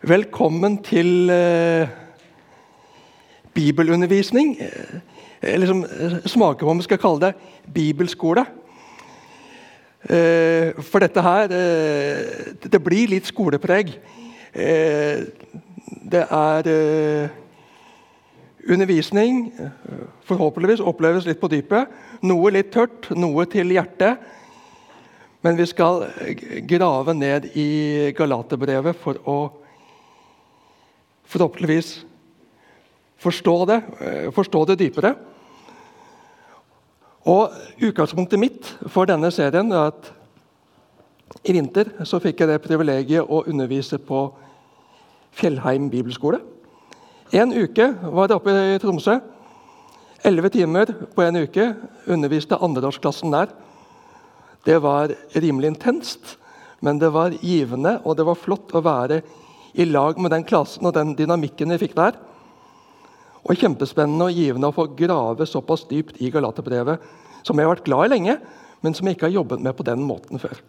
Velkommen til eh, bibelundervisning. Eh, Eller som eh, smaker på om vi skal kalle det bibelskole. Eh, for dette her eh, Det blir litt skolepreg. Eh, det er undervisning, forhåpentligvis oppleves litt på dypet. Noe litt tørt, noe til hjertet. Men vi skal grave ned i Galaterbrevet for å forhåpentligvis forstå det, eh, forstå det dypere. Og Utgangspunktet mitt for denne serien er at i vinter så fikk jeg det privilegiet å undervise på Fjellheim bibelskole. En uke var jeg oppe i Tromsø. Elleve timer på en uke underviste andreårsklassen der. Det var rimelig intenst, men det var givende, og det var flott å være i lag med den klassen og den dynamikken vi fikk der. Og kjempespennende og givende å få grave såpass dypt i Galaterbrevet, som jeg har vært glad i lenge, men som jeg ikke har jobbet med på den måten før.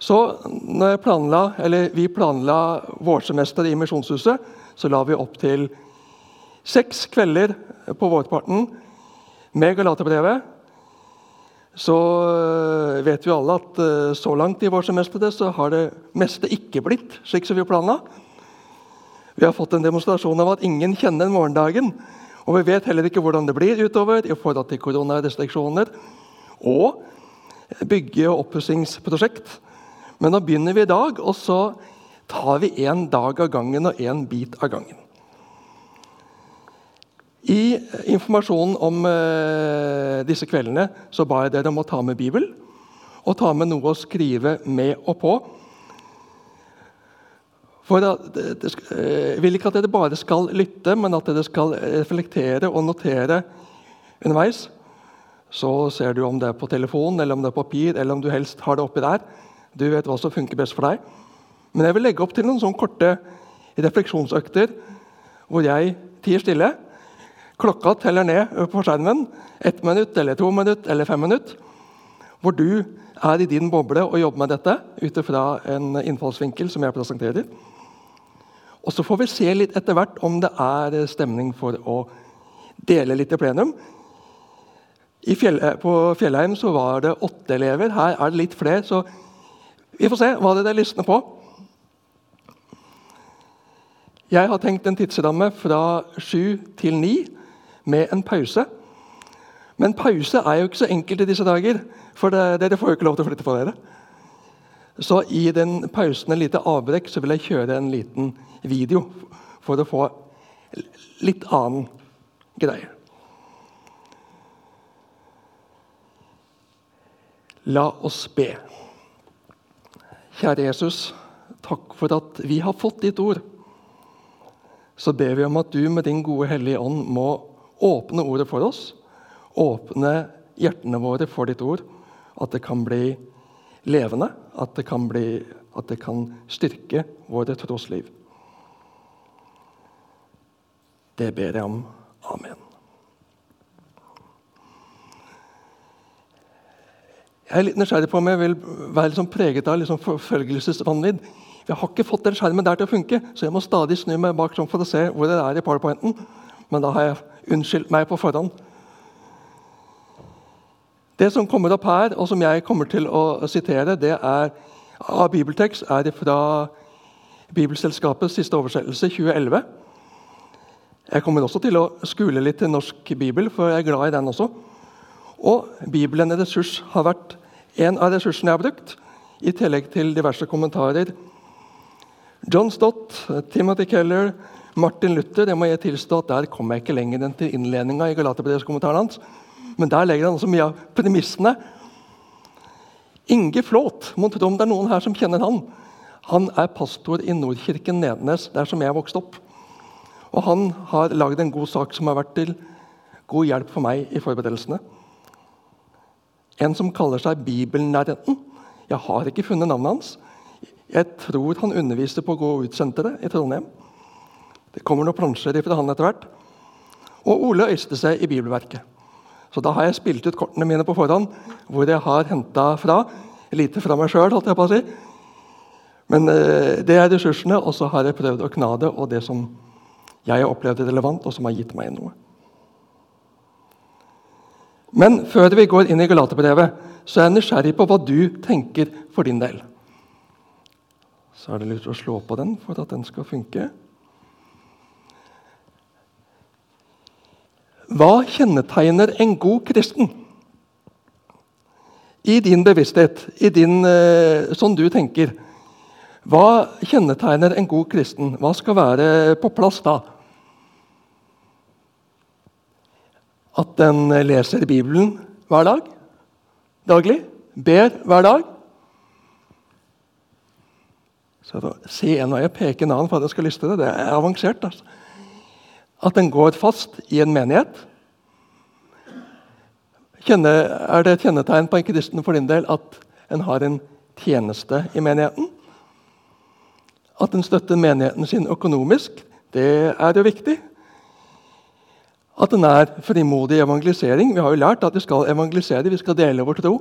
Så når planla, vi planla vårsemester i Misjonshuset, så la vi opp til seks kvelder på vårparten med Galaterbrevet. Så øh, vet vi alle at øh, så langt i vår semester så har det meste ikke blitt slik som vi planla. Vi har fått en demonstrasjon av at ingen kjenner morgendagen. Og vi vet heller ikke hvordan det blir utover i forhold til koronarestriksjoner og bygge- og oppussingsprosjekt. Men nå begynner vi i dag, og så tar vi én dag av gangen og én bit av gangen. I informasjonen om eh, disse kveldene så ba jeg dere om å ta med Bibel og ta med noe å skrive med og på. For det, Jeg vil ikke at dere bare skal lytte, men at dere skal reflektere og notere underveis. Så ser du om det er på telefon, eller om det er papir, eller om du helst har det oppi der. Du vet hva som funker best for deg. Men jeg vil legge opp til noen sånne korte refleksjonsøkter hvor jeg tier stille. Klokka teller ned på skjermen. Ett minutt, eller to minutt, eller fem minutt. Hvor du er i din boble og jobber med dette ut fra en innfallsvinkel som jeg presenterer. Og Så får vi se litt etter hvert om det er stemning for å dele litt i plenum. Fjell, på Fjellheim så var det åtte elever. Her er det litt flere. så vi får se hva dere lysner på. Jeg har tenkt en tidsramme fra sju til ni med en pause. Men pause er jo ikke så enkelt i disse dager, for dere får jo ikke lov til å flytte på dere. Så i den pausen, en lite avbrekk, så vil jeg kjøre en liten video for å få litt annen greie. La oss be. Kjære Jesus, takk for at vi har fått ditt ord. Så ber vi om at du med din gode Hellige Ånd må åpne ordet for oss. Åpne hjertene våre for ditt ord. At det kan bli levende, at det kan, bli, at det kan styrke våre trosliv. Det ber jeg om. Amen. Jeg er litt nysgjerrig på om jeg vil være liksom preget av liksom forfølgelsesvanvidd. Jeg har ikke fått den skjermen der til å funke, så jeg må stadig snu meg bak sånn for å se hvor det er i powerpointen. Men da har jeg unnskyldt meg på forhånd. Det som kommer opp her, og som jeg kommer til å sitere, det er av bibeltekst, er fra Bibelselskapets siste oversettelse, 2011. Jeg kommer også til å skule litt til norsk bibel, for jeg er glad i den også. Og Bibelen en ressurs har vært en av ressursene jeg har brukt, i tillegg til diverse kommentarer. John Stott, Timothy Keller, Martin Luther det må jeg tilstå at Der kom jeg ikke lenger enn til innledninga i Galaterbrevskommentaren hans. Men der legger han også mye av premissene. Inge Flåt, må tro om det er noen her som kjenner han. Han er pastor i Nordkirken Nedenes, der som jeg vokste opp. Og han har lagd en god sak som har vært til god hjelp for meg i forberedelsene. En som kaller seg Bibelnærheten. Jeg har ikke funnet navnet hans. Jeg tror han underviste på Gå ut-senteret i Trondheim. Det kommer noen plansjer fra han etter hvert. Og Ole øyste seg i Bibelverket. Så da har jeg spilt ut kortene mine på forhånd, hvor jeg har henta fra. Lite fra meg sjøl, holdt jeg på å si. Men eh, det er ressursene, og så har jeg prøvd å kna det, og det som jeg har opplevd relevant, og som har gitt meg noe. Men før vi går inn i Galaterbrevet, så er jeg nysgjerrig på hva du tenker for din del. Så er det lurt å slå på den for at den skal funke. Hva kjennetegner en god kristen? I din bevissthet, i din, eh, sånn du tenker. Hva kjennetegner en god kristen? Hva skal være på plass da? At den leser Bibelen hver dag? Daglig? Ber hver dag? Så Se en vei og peke en annen for at jeg skal lyste det. Det er avansert. altså. At den går fast i en menighet. Kjenne, er det et kjennetegn på en kristen for din del at en har en tjeneste i menigheten? At en støtter menigheten sin økonomisk, det er jo viktig. At en er frimodig i evangelisering. Vi har jo lært at vi skal evangelisere, vi skal dele vår tro.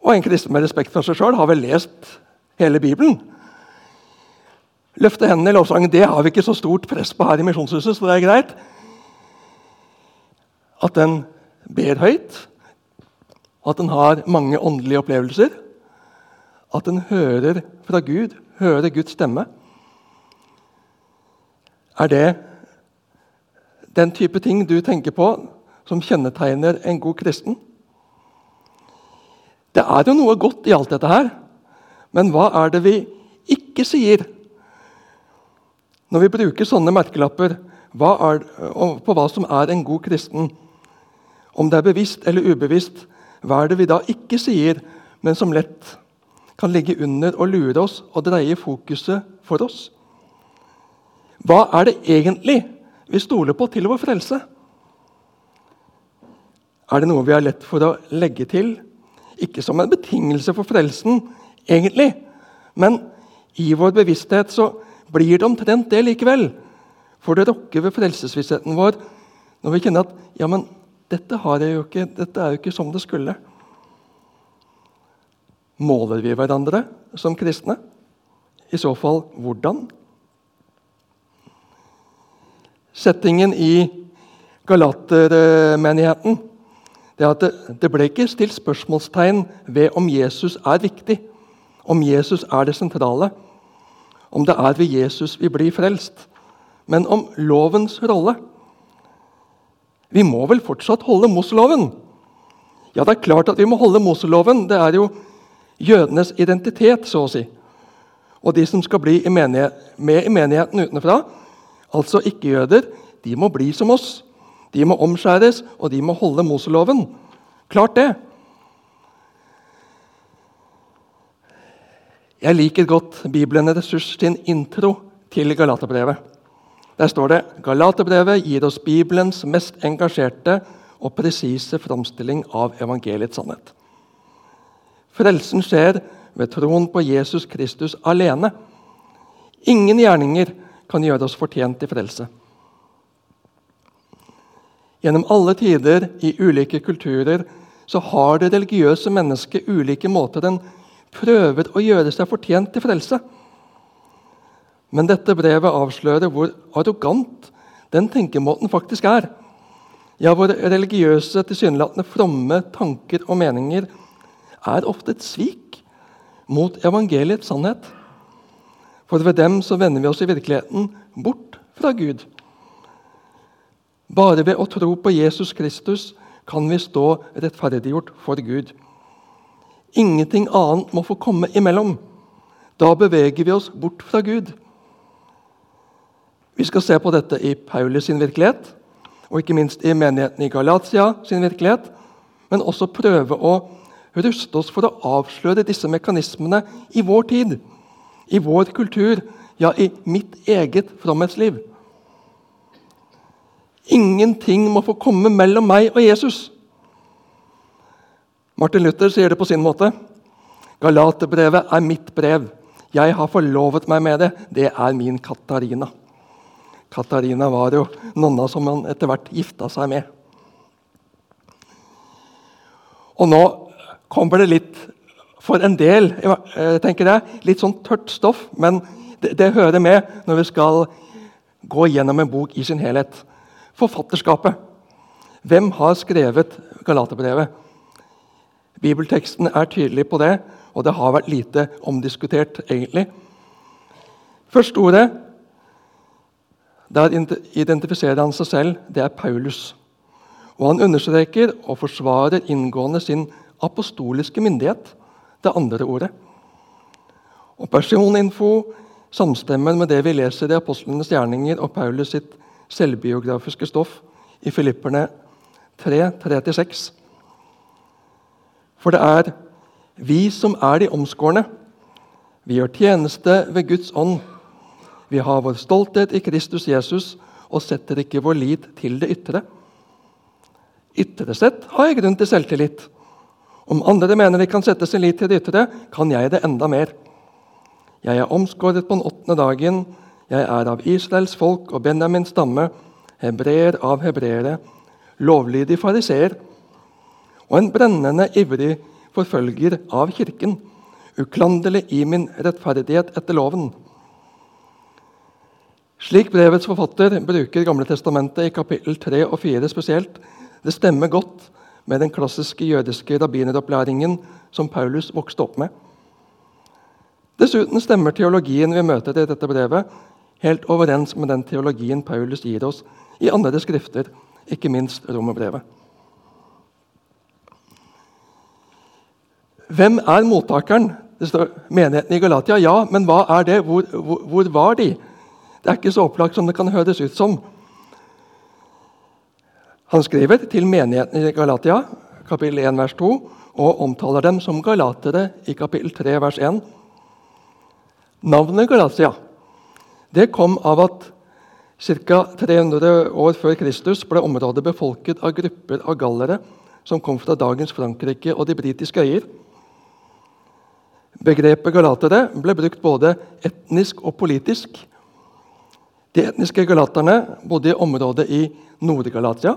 Og en kristen med respekt for seg sjøl har vel lest hele Bibelen. Løfte hendene i lovsangen det har vi ikke så stort press på her i Misjonshuset, så det er greit. At den ber høyt, at den har mange åndelige opplevelser. At den hører fra Gud, hører Guds stemme. Er det den type ting du tenker på som kjennetegner en god kristen? Det er jo noe godt i alt dette her, men hva er det vi ikke sier? Når vi bruker sånne merkelapper hva er, på hva som er en god kristen, om det er bevisst eller ubevisst, hva er det vi da ikke sier, men som lett kan ligge under og lure oss og dreie fokuset for oss? Hva er det egentlig vi stoler på til vår frelse? Er det noe vi har lett for å legge til? Ikke som en betingelse for frelsen, egentlig, men i vår bevissthet så blir det omtrent det likevel. For det rokker ved frelsesvissheten vår når vi kjenner at ja, men dette, har jeg jo ikke, dette er jo ikke som det skulle. Måler vi hverandre som kristne? I så fall hvordan? Settingen i Galatermenigheten det er at det, det ble ikke stilt spørsmålstegn ved om Jesus er viktig, om Jesus er det sentrale, om det er ved Jesus vi blir frelst, men om lovens rolle. Vi må vel fortsatt holde Moseloven? Ja, det er klart at vi må holde Moseloven. Det er jo jødenes identitet, så å si. Og de som skal bli i med i menigheten utenfra, altså ikke-jøder, de må bli som oss. De må omskjæres, og de må holde Moseloven. Klart det. Jeg liker godt Bibelen ressurs sin intro til Galaterbrevet. Der står det Galaterbrevet gir oss Bibelens mest engasjerte og presise framstilling av evangeliets sannhet. Frelsen skjer ved troen på Jesus Kristus alene. Ingen gjerninger kan gjøre oss fortjent til frelse. Gjennom alle tider, i ulike kulturer, så har det religiøse mennesket ulike måter den prøver å gjøre seg fortjent til frelse. Men dette brevet avslører hvor arrogant den tenkemåten faktisk er. Ja, hvor religiøse, tilsynelatende fromme tanker og meninger er ofte et svik mot evangeliets sannhet. For ved dem så vender vi oss i virkeligheten bort fra Gud. Bare ved å tro på Jesus Kristus kan vi stå rettferdiggjort for Gud. Ingenting annet må få komme imellom. Da beveger vi oss bort fra Gud. Vi skal se på dette i Paulus sin virkelighet, og ikke minst i menigheten i Galatia sin virkelighet, men også prøve å ruste oss for å avsløre disse mekanismene i vår tid, i vår kultur, ja, i mitt eget fromhetsliv. Ingenting må få komme mellom meg og Jesus. Martin Luther sier det på sin måte. Galaterbrevet er mitt brev. Jeg har forlovet meg med det. Det er min Katarina. Katarina var jo nonna som han etter hvert gifta seg med. Og nå kommer det litt for en del eh, tenker jeg, litt sånn tørt stoff, men det, det, hører med når vi skal gå gjennom en bok i sin helhet. Forfatterskapet. Hvem har skrevet Galaterbrevet? Bibelteksten er tydelig på det, og det har vært lite omdiskutert, egentlig. Første ordet der identifiserer han seg selv. Det er Paulus. Og han understreker og forsvarer inngående sin apostoliske myndighet det andre ordet. Og Personinfo samstemmer med det vi leser i apostlenes gjerninger og Paulus sitt selvbiografiske stoff i Filipperne 3, 3-6. For det er vi som er de omskårne. Vi gjør tjeneste ved Guds ånd. Vi har vår stolthet i Kristus Jesus og setter ikke vår lit til det ytre. Ytre sett har jeg grunn til selvtillit. Om andre mener de kan sette sin lit til det ytre, kan jeg det enda mer. Jeg er omskåret på den åttende dagen. Jeg er av Israels folk og Benjamins stamme, hebreer av hebreere, lovlydig fariseer og en brennende ivrig forfølger av Kirken, uklanderlig i min rettferdighet etter loven. Slik brevets forfatter bruker Gamle testamentet i kapittel 3 og 4 spesielt, det stemmer godt med den klassiske jødiske rabbineropplæringen som Paulus vokste opp med. Dessuten stemmer teologien vi møter i dette brevet, helt overens med den teologien Paulus gir oss i andre skrifter, ikke minst romerbrevet. Hvem er mottakeren? Det står menigheten i Galatia. Ja, men hva er det? Hvor, hvor, hvor var de? Det er ikke så opplagt som det kan høres ut som. Han skriver til menigheten i Galatia, kapittel 1, vers 2, og omtaler dem som galatere i kapittel 3, vers 1. Navnet Galatia det kom av at ca. 300 år før Kristus ble området befolket av grupper av gallere som kom fra dagens Frankrike og de britiske øyer. Begrepet galatere ble brukt både etnisk og politisk. De etniske galaterne bodde i området i Nord-Galatia.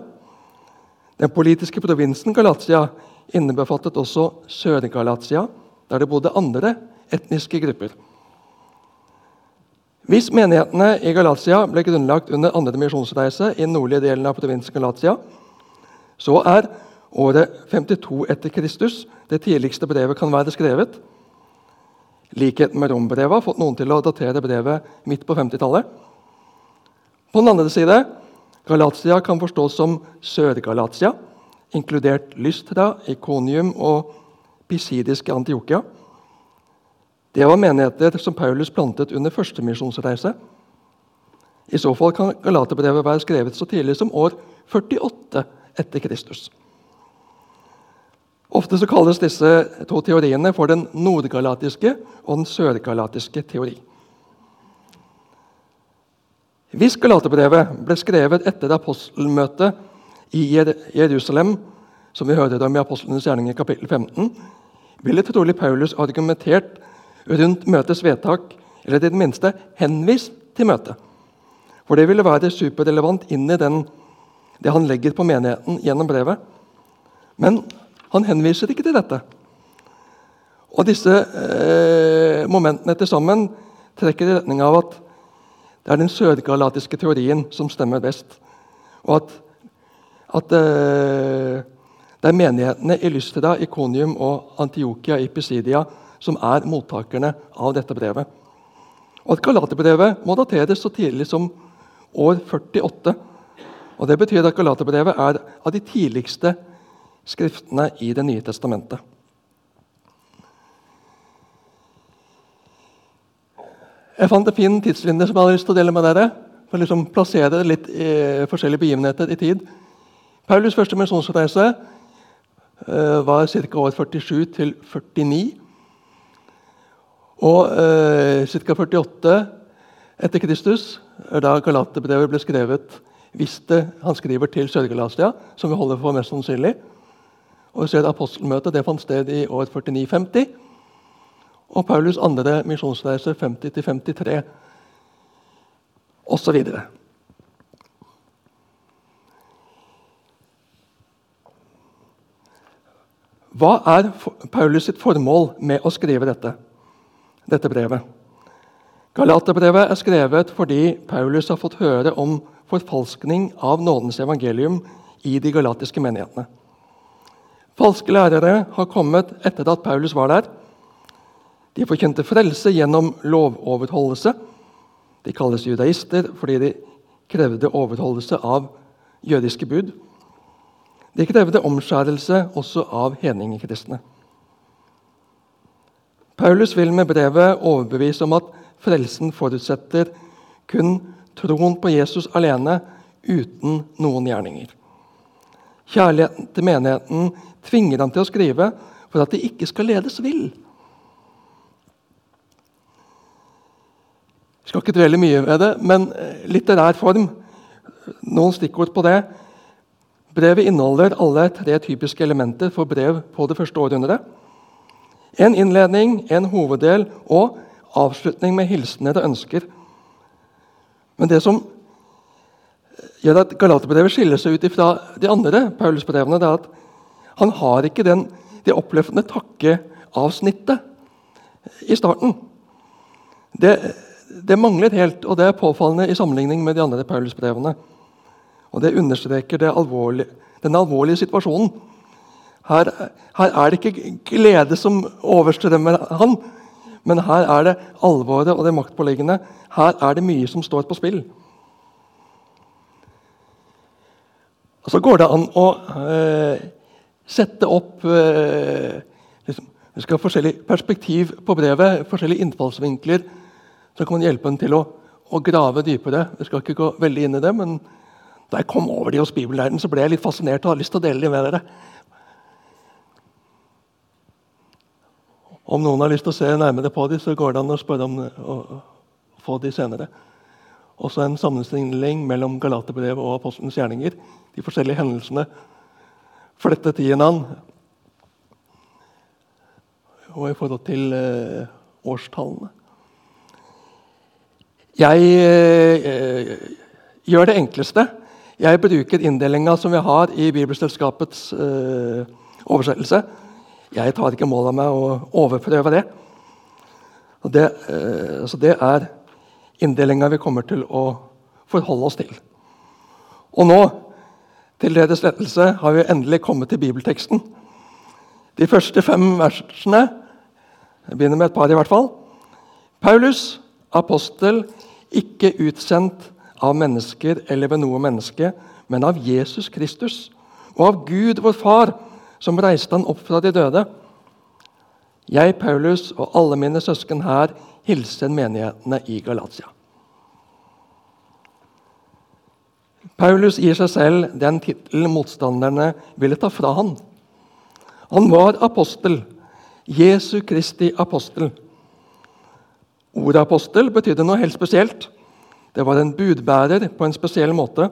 Den politiske provinsen Galatia innebefattet også Sør-Galatia, der det bodde andre etniske grupper. Hvis menighetene i Galatia ble grunnlagt under andre misjonsreise i den nordlige delen av provinsen Galatia, så er året 52 etter Kristus det tidligste brevet kan være skrevet. Likheten med rombrevet har fått noen til å datere brevet midt på 50-tallet. På den andre side Galatia kan forstås som Sør-Galatia, inkludert Lystra, Ikonium og pisidiske Antiokia. Det var menigheter som Paulus plantet under første misjonsreise. I så fall kan Galaterbrevet være skrevet så tidlig som år 48 etter Kristus. Ofte så kalles disse to teoriene for den nordgalatiske og den sørgalatiske teori. Hvis Galaterbrevet ble skrevet etter apostelmøtet i Jerusalem, som vi hører om i Apostlenes gjerning i kapittel 15, ville trolig Paulus argumentert rundt møtets vedtak, eller i det minste henvist til møtet. For det ville være superrelevant inn i den, det han legger på menigheten gjennom brevet. Men han henviser ikke til dette. Og Disse eh, momentene til sammen trekker i retning av at det er den sørgalatiske teorien som stemmer best. Og at, at eh, det er menighetene i Lystra, Ikonium og Antiokia i Pisidia som er mottakerne av dette brevet. Og at Galaterbrevet må dateres så tidlig som år 48. Og Det betyr at Galaterbrevet er av de tidligste skriftene i Det nye testamentet. Jeg fant en fin tidslinje som jeg hadde lyst til å dele med dere. for å liksom plassere litt i forskjellige begivenheter i tid. Paulus' første misjonsreise uh, var ca. år 47 til 49. Og uh, ca. 48 etter Kristus, da Galaterbrevet ble skrevet, visste han skriver til Sør-Galatia, som vi holder for mest sannsynlig. Og vi ser Apostelmøtet det fant sted i år 49-50. Og Paulus' andre misjonsreise 50-53 osv. Hva er Paulus sitt formål med å skrive dette, dette brevet? Galaterbrevet er skrevet fordi Paulus har fått høre om forfalskning av nådens evangelium i de galatiske menighetene. Falske lærere har kommet etter at Paulus var der. De forkjente frelse gjennom lovoverholdelse. De kalles judaister fordi de krevde overholdelse av jødiske bud. De krevde omskjærelse også av hedningekristne. Paulus vil med brevet overbevise om at frelsen forutsetter kun troen på Jesus alene, uten noen gjerninger. Kjærligheten til menigheten tvinger ham til å skrive for at de ikke skal ledes vill. Jeg skal ikke dvele mye ved det, men litterær form Noen stikkord på det. Brevet inneholder alle tre typiske elementer for brev på det første århundret. En innledning, en hoveddel og avslutning med hilsener og ønsker. Men det som gjør at Galaterbrevet skiller seg ut fra de andre Paulus-brevene, er at han har ikke den, det oppløftende takkeavsnittet i starten. Det, det mangler helt, og det er påfallende i sammenligning med de andre Paulus-brevene. Og Det understreker det alvorlige, den alvorlige situasjonen. Her, her, er det ikke glede som overstrømmer han, men her er det alvoret og det maktpåliggende. Her er det mye som står på spill. Og Så går det an å eh, sette opp eh, liksom, Vi skal ha forskjellig perspektiv på brevet, forskjellige innfallsvinkler som kan hjelpe en til å, å grave dypere. Vi skal ikke gå veldig inn i det, men da jeg kom over de hos bibellæreren, så ble jeg litt fascinert og har lyst til å dele dem med dere. Om noen har lyst til å se nærmere på dem, så går det an å spørre om å få dem senere. Også en sammenstilling mellom Galaterbrevet og Apostelens gjerninger. De forskjellige hendelsene en annen. Og i forhold til eh, årstallene. Jeg eh, gjør det enkleste jeg bruker inndelinga som vi har i Bibelselskapets uh, oversettelse. Jeg tar ikke mål av meg å overprøve det. Det, så det er inndelinga vi kommer til å forholde oss til. Og nå, til deres lettelse, har vi endelig kommet til bibelteksten. De første fem versene Jeg begynner med et par, i hvert fall. Paulus, apostel, ikke utsendt av mennesker eller ved noe menneske, men av Jesus Kristus og av Gud, vår Far, som reiste han opp fra de døde. Jeg, Paulus, og alle mine søsken her hilser menighetene i Galatia. Paulus gir seg selv den tittelen motstanderne ville ta fra han. Han var apostel, Jesu Kristi apostel. Ordet apostel betydde noe helt spesielt. Det var en budbærer på en spesiell måte.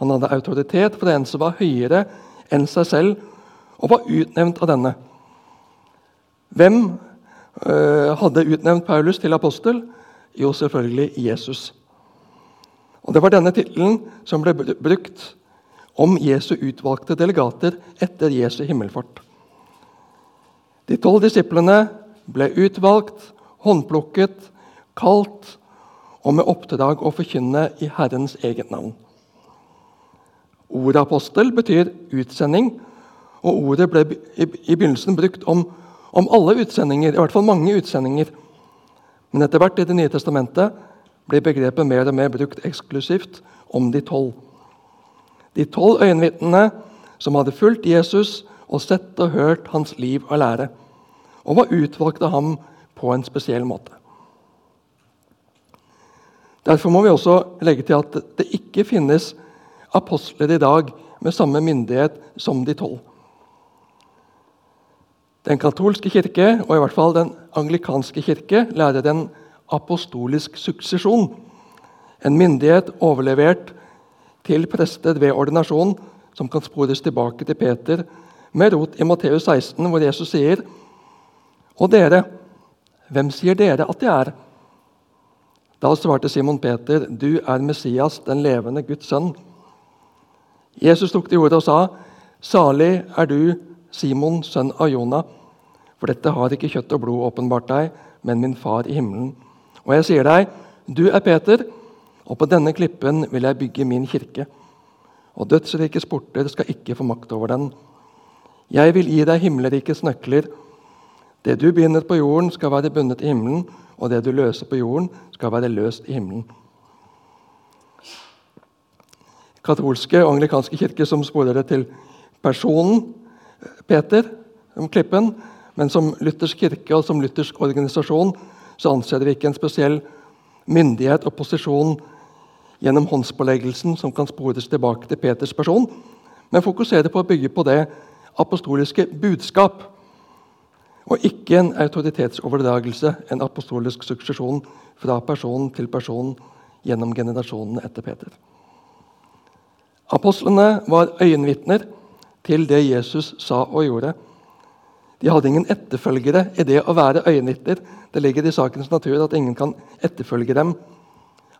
Han hadde autoritet for en som var høyere enn seg selv, og var utnevnt av denne. Hvem øh, hadde utnevnt Paulus til apostel? Jo, selvfølgelig Jesus. Og Det var denne tittelen som ble brukt om Jesu utvalgte delegater etter Jesu himmelfart. De tolv disiplene ble utvalgt, håndplukket, kalt og med oppdrag å forkynne i Herrens eget navn. Ordet apostel betyr utsending, og ordet ble i begynnelsen brukt om, om alle utsendinger, i hvert fall mange utsendinger. Men etter hvert i Det nye testamentet ble begrepet mer og mer brukt eksklusivt om de tolv. De tolv øyenvitnene som hadde fulgt Jesus og sett og hørt hans liv og lære, og var utvalgt av ham på en spesiell måte. Derfor må vi også legge til at det ikke finnes apostler i dag med samme myndighet som de tolv. Den katolske kirke, og i hvert fall den anglikanske kirke, lærer en apostolisk suksesjon. En myndighet overlevert til prester ved ordinasjon, som kan spores tilbake til Peter, med rot i Matteus 16, hvor Jesus sier Og dere, hvem sier dere at de er? Da svarte Simon Peter, 'Du er Messias, den levende Guds sønn.' Jesus tok til ordet og sa, 'Salig er du Simon, sønn av Jonah, for dette har ikke kjøtt og blod åpenbart deg, men min far i himmelen. Og jeg sier deg, du er Peter, og på denne klippen vil jeg bygge min kirke. Og dødsrikes porter skal ikke få makt over den. Jeg vil gi deg himmelrikets nøkler. Det du binder på jorden, skal være bundet i himmelen, og det du løser på jorden, skal være løst i himmelen. Katolske og anglikanske kirker som sporer det til personen Peter, om klippen, men som luthersk kirke og som luthersk organisasjon så anser vi ikke en spesiell myndighet og posisjon gjennom håndspåleggelsen som kan spores tilbake til Peters person, men fokuserer på å bygge på det apostoliske budskap, og ikke en autoritetsoverdragelse, en apostolisk suksesjon fra person til person gjennom generasjonene etter Peter. Apostlene var øyenvitner til det Jesus sa og gjorde. De hadde ingen etterfølgere i det å være øyenvitner. Det ligger i sakens natur at ingen kan etterfølge dem,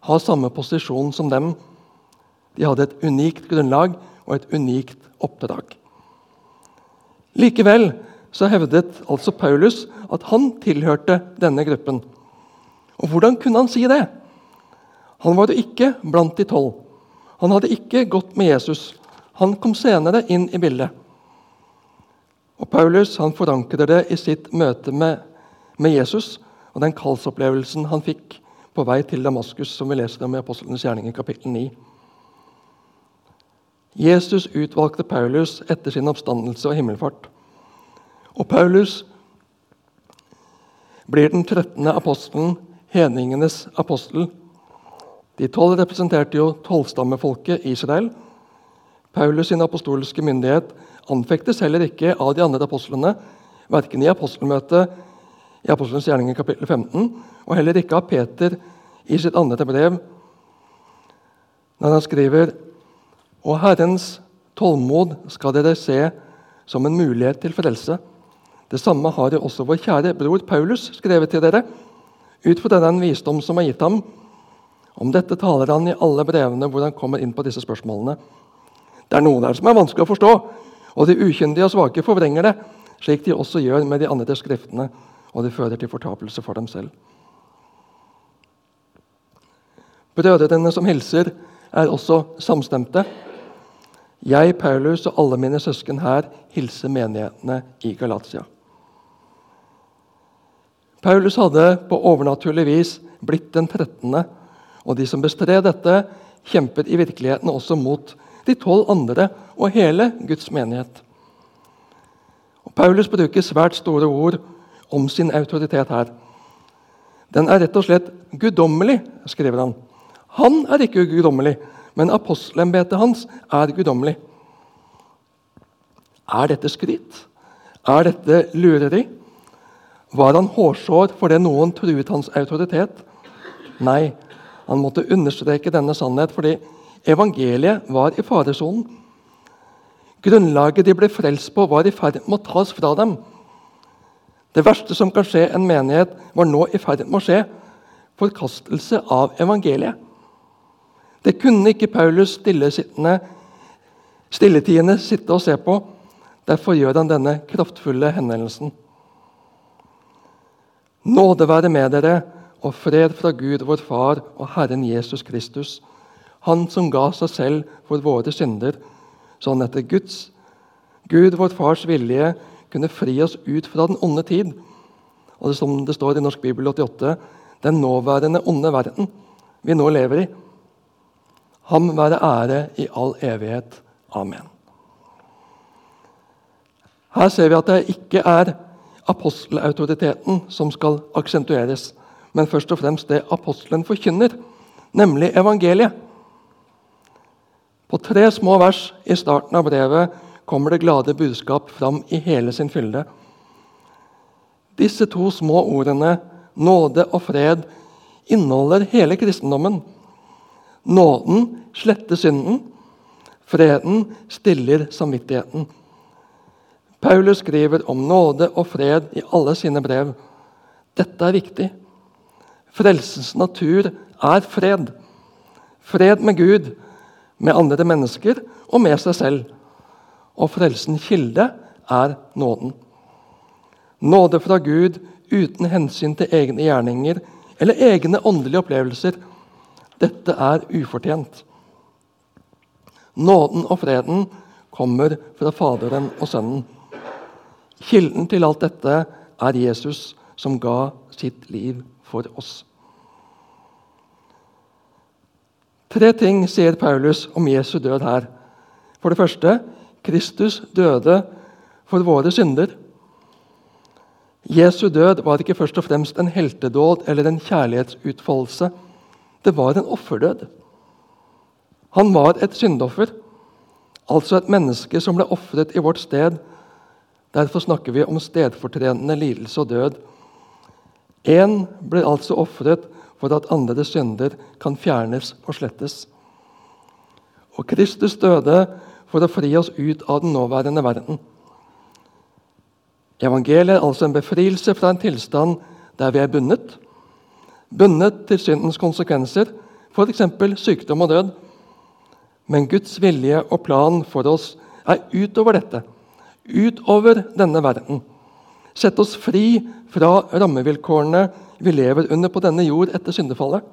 ha samme posisjon som dem. De hadde et unikt grunnlag og et unikt oppdrag. Likevel så hevdet altså Paulus at han tilhørte denne gruppen. Og Hvordan kunne han si det? Han var jo ikke blant de tolv. Han hadde ikke gått med Jesus. Han kom senere inn i bildet. Og Paulus han forankrer det i sitt møte med, med Jesus og den kallsopplevelsen han fikk på vei til Damaskus, som vi leser om i Apostlenes gjerning i kapittel 9. Jesus utvalgte Paulus etter sin oppstandelse og himmelfart. Og Paulus blir den 13. apostelen, hedningenes apostel. De tolv representerte jo tolvstammefolket Israel. Paulus sin apostoliske myndighet anfektes heller ikke av de andre apostlene, verken i apostelmøtet i Apostelens gjerninger kapittel 15, og heller ikke av Peter i sitt andre brev, når han skriver Og Herrens tålmod skal dere se som en mulighet til frelse. Det samme har jo også vår kjære bror Paulus skrevet til dere, ut fra den visdom som er gitt ham. Om dette taler han i alle brevene hvor han kommer inn på disse spørsmålene. Det er noe der som er vanskelig å forstå, og de ukyndige og svake forvrenger det, slik de også gjør med de andre skriftene, og det fører til fortapelse for dem selv. Brødrene som hilser, er også samstemte. Jeg, Paulus og alle mine søsken her hilser menighetene i Galatia. Paulus hadde på overnaturlig vis blitt den 13., og de som bestred dette, kjempet i virkeligheten også mot de tolv andre og hele Guds menighet. Og Paulus bruker svært store ord om sin autoritet her. Den er rett og slett guddommelig, skriver han. Han er ikke guddommelig, men apostelembetet hans er guddommelig. Er dette skryt? Er dette lureri? Var han hårsår fordi noen truet hans autoritet? Nei, han måtte understreke denne sannhet fordi Evangeliet var i faresonen. Grunnlaget de ble frelst på, var i ferd med å tas fra dem. Det verste som kan skje en menighet, var nå i ferd med å skje. Forkastelse av evangeliet. Det kunne ikke Paulus stilletiende sitte og se på. Derfor gjør han denne kraftfulle henvendelsen. Nåde være med dere og fred fra Gud, vår Far og Herren Jesus Kristus. Han som ga seg selv for våre synder, så han etter Guds, Gud, vår Fars vilje, kunne fri oss ut fra den onde tid. Og det som det står i Norsk Bibel 88, den nåværende onde verden vi nå lever i. Ham være ære i all evighet. Amen. Her ser vi at det ikke er apostelautoriteten som skal aksentueres, men først og fremst det apostelen forkynner, nemlig evangeliet. På tre små vers i starten av brevet kommer det glade budskap fram i hele sin fylde. Disse to små ordene, nåde og fred, inneholder hele kristendommen. Nåden sletter synden. Freden stiller samvittigheten. Paulus skriver om nåde og fred i alle sine brev. Dette er viktig. Frelsens natur er fred. Fred med Gud, med andre mennesker og med seg selv. Og frelsens kilde er nåden. Nåde fra Gud uten hensyn til egne gjerninger eller egne åndelige opplevelser. Dette er ufortjent. Nåden og freden kommer fra Faderen og Sønnen. Kilden til alt dette er Jesus, som ga sitt liv for oss. Tre ting sier Paulus om Jesu død her. For det første Kristus døde for våre synder. Jesu død var ikke først og fremst en heltedåd eller en kjærlighetsutfoldelse. Det var en offerdød. Han var et syndoffer, altså et menneske som ble ofret i vårt sted. Derfor snakker vi om stedfortredende lidelse og død. Én ble altså ofret for at andres synder kan fjernes og slettes. Og Kristus døde for å fri oss ut av den nåværende verden. Evangeliet er altså en befrielse fra en tilstand der vi er bundet. Bundet til syndens konsekvenser, f.eks. sykdom og død. Men Guds vilje og plan for oss er utover dette, utover denne verden. Sett oss fri fra rammevilkårene vi lever under på denne jord etter syndefallet.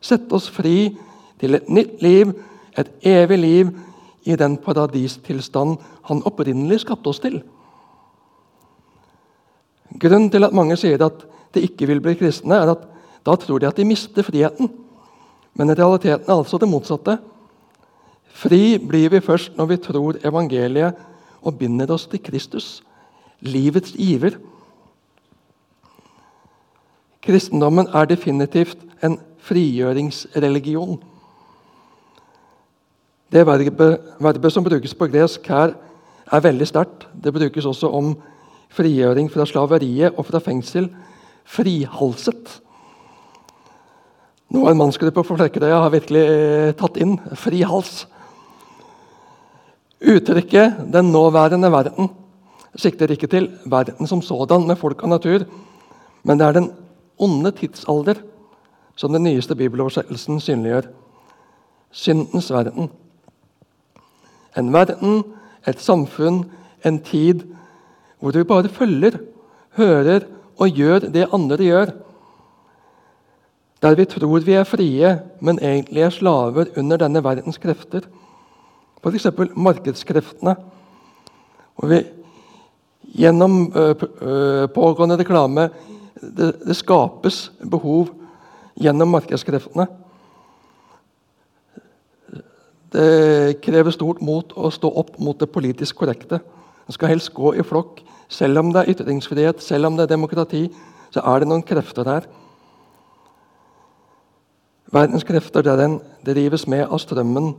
Sett oss fri til et nytt liv, et evig liv, i den paradistilstand han opprinnelig skapte oss til. Grunnen til at mange sier at de ikke vil bli kristne, er at da tror de at de mister friheten. Men realiteten er altså det motsatte. Fri blir vi først når vi tror evangeliet og binder oss til Kristus, livets giver. Kristendommen er definitivt en frigjøringsreligion. Det verbet, verbet, som brukes på gresk her, er veldig sterkt. Det brukes også om frigjøring fra slaveriet og fra fengsel. Frihalset. Nå en mannsgruppe på Flekkerøya har virkelig eh, tatt inn fri hals. Uttrykket 'den nåværende verden' sikter ikke til verden som sådan med folk og natur, men det er den onde tidsalder, som den nyeste bibeloversettelsen synliggjør. Syndens verden. En verden, et samfunn, en tid hvor vi bare følger, hører og gjør det andre gjør. Der vi tror vi er frie, men egentlig er slaver under denne verdens krefter. F.eks. markedskreftene. Hvor vi gjennom pågående reklame det, det skapes behov gjennom markedskreftene. Det krever stort mot å stå opp mot det politisk korrekte. En skal helst gå i flokk. Selv om det er ytringsfrihet, selv om det er demokrati, så er det noen krefter her. Verdens krefter der den drives med av strømmen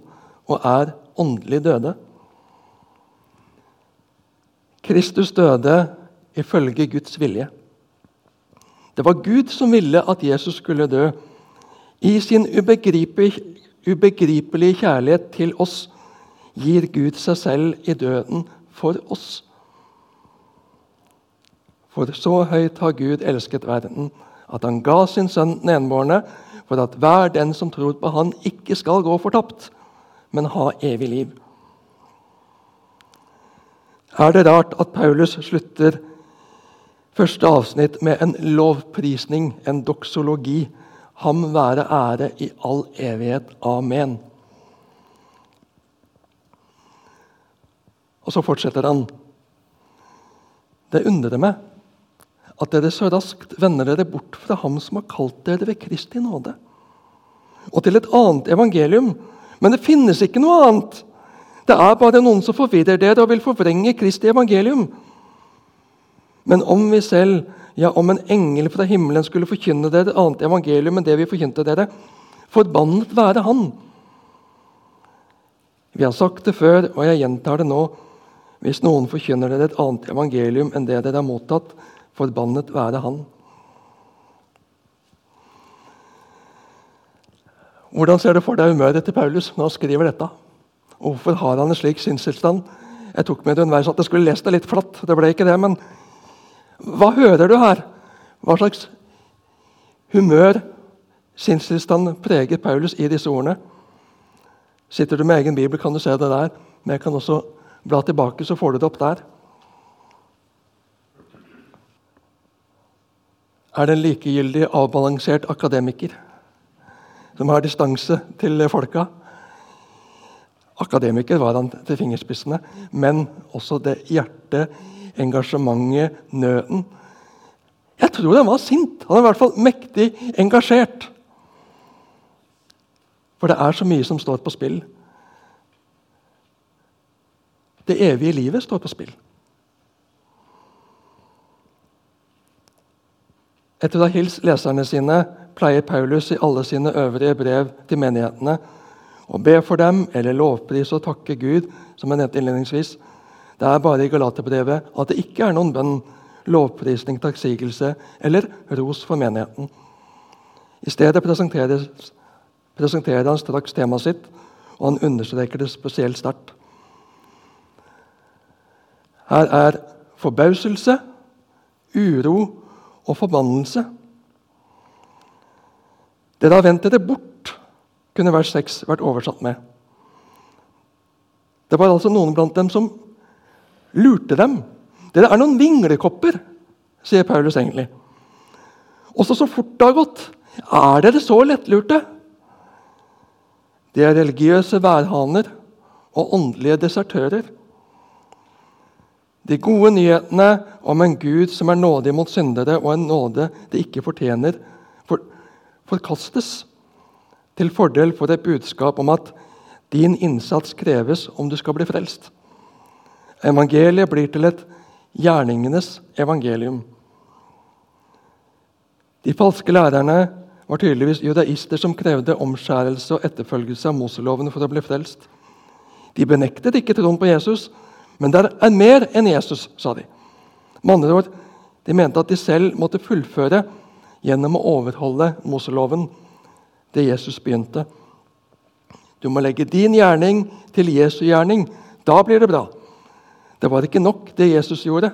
og er åndelig døde. Kristus døde ifølge Guds vilje. Det var Gud som ville at Jesus skulle dø. I sin ubegripelige, kjærlighet til oss gir Gud seg selv i døden for oss. For så høyt har Gud elsket verden, at han ga sin sønn den enbårne, for at hver den som tror på Han, ikke skal gå fortapt, men ha evig liv. Er det rart at Paulus slutter Første avsnitt med en lovprisning, en doksologi. Ham være ære i all evighet. Amen. Og så fortsetter han. Det undrer meg at dere så raskt vender dere bort fra Ham som har kalt dere ved Kristi nåde, og til et annet evangelium. Men det finnes ikke noe annet. Det er bare noen som forvirrer dere og vil forvrenge Kristi evangelium. Men om vi selv, ja, om en engel fra himmelen skulle forkynne dere et annet evangelium enn det vi forkynte dere, forbannet være han. Vi har sagt det før, og jeg gjentar det nå. Hvis noen forkynner dere et annet evangelium enn det dere har mottatt, forbannet være han. Hvordan ser du for deg humøret til Paulus når han skriver dette? Hvorfor har han en slik sinnstilstand? Jeg tok med det underveis at jeg skulle lest det litt flatt. Det ble ikke det, men hva hører du her? Hva slags humør, sinnstilstand, preger Paulus i disse ordene? Sitter du med egen bibel, kan du se det der. Men jeg kan også bla tilbake, så får du det opp der. Er det en likegyldig, avbalansert akademiker som har distanse til folka? Akademiker var han til fingerspissene, men også det hjertet, engasjementet, nøden. Jeg tror han var sint. Han er i hvert fall mektig engasjert. For det er så mye som står på spill. Det evige livet står på spill. Etter å ha hilst leserne sine pleier Paulus i alle sine øvrige brev til menighetene å be for dem eller lovprise og takke Gud, som jeg nevnte innledningsvis. Det er bare i Galaterbrevet at det ikke er noen bønn, lovprisning, takksigelse eller ros for menigheten. I stedet presenterer, han straks temaet sitt, og han understreker det spesielt sterkt. Her er forbauselse, uro og forbannelse. Dere har vendt dere bort, kunne vers 6 vært oversatt med. Det var altså noen blant dem som lurte dem. Dere er noen vinglekopper, sier Paulus egentlig. Også så fort det har gått. Er dere så lettlurte? De er religiøse værhaner og åndelige desertører. De gode nyhetene om en Gud som er nådig mot syndere, og en nåde de ikke fortjener, for, forkastes til fordel for et budskap om at din innsats kreves om du skal bli frelst. Evangeliet blir til et gjerningenes evangelium. De falske lærerne var tydeligvis judaister som krevde omskjærelse og etterfølgelse av Moseloven for å bli frelst. De benektet ikke troen på Jesus, men det er mer enn Jesus, sa de. Med andre ord, De mente at de selv måtte fullføre gjennom å overholde Moseloven, det Jesus begynte. Du må legge din gjerning til Jesu gjerning. Da blir det bra. Det var ikke nok, det Jesus gjorde.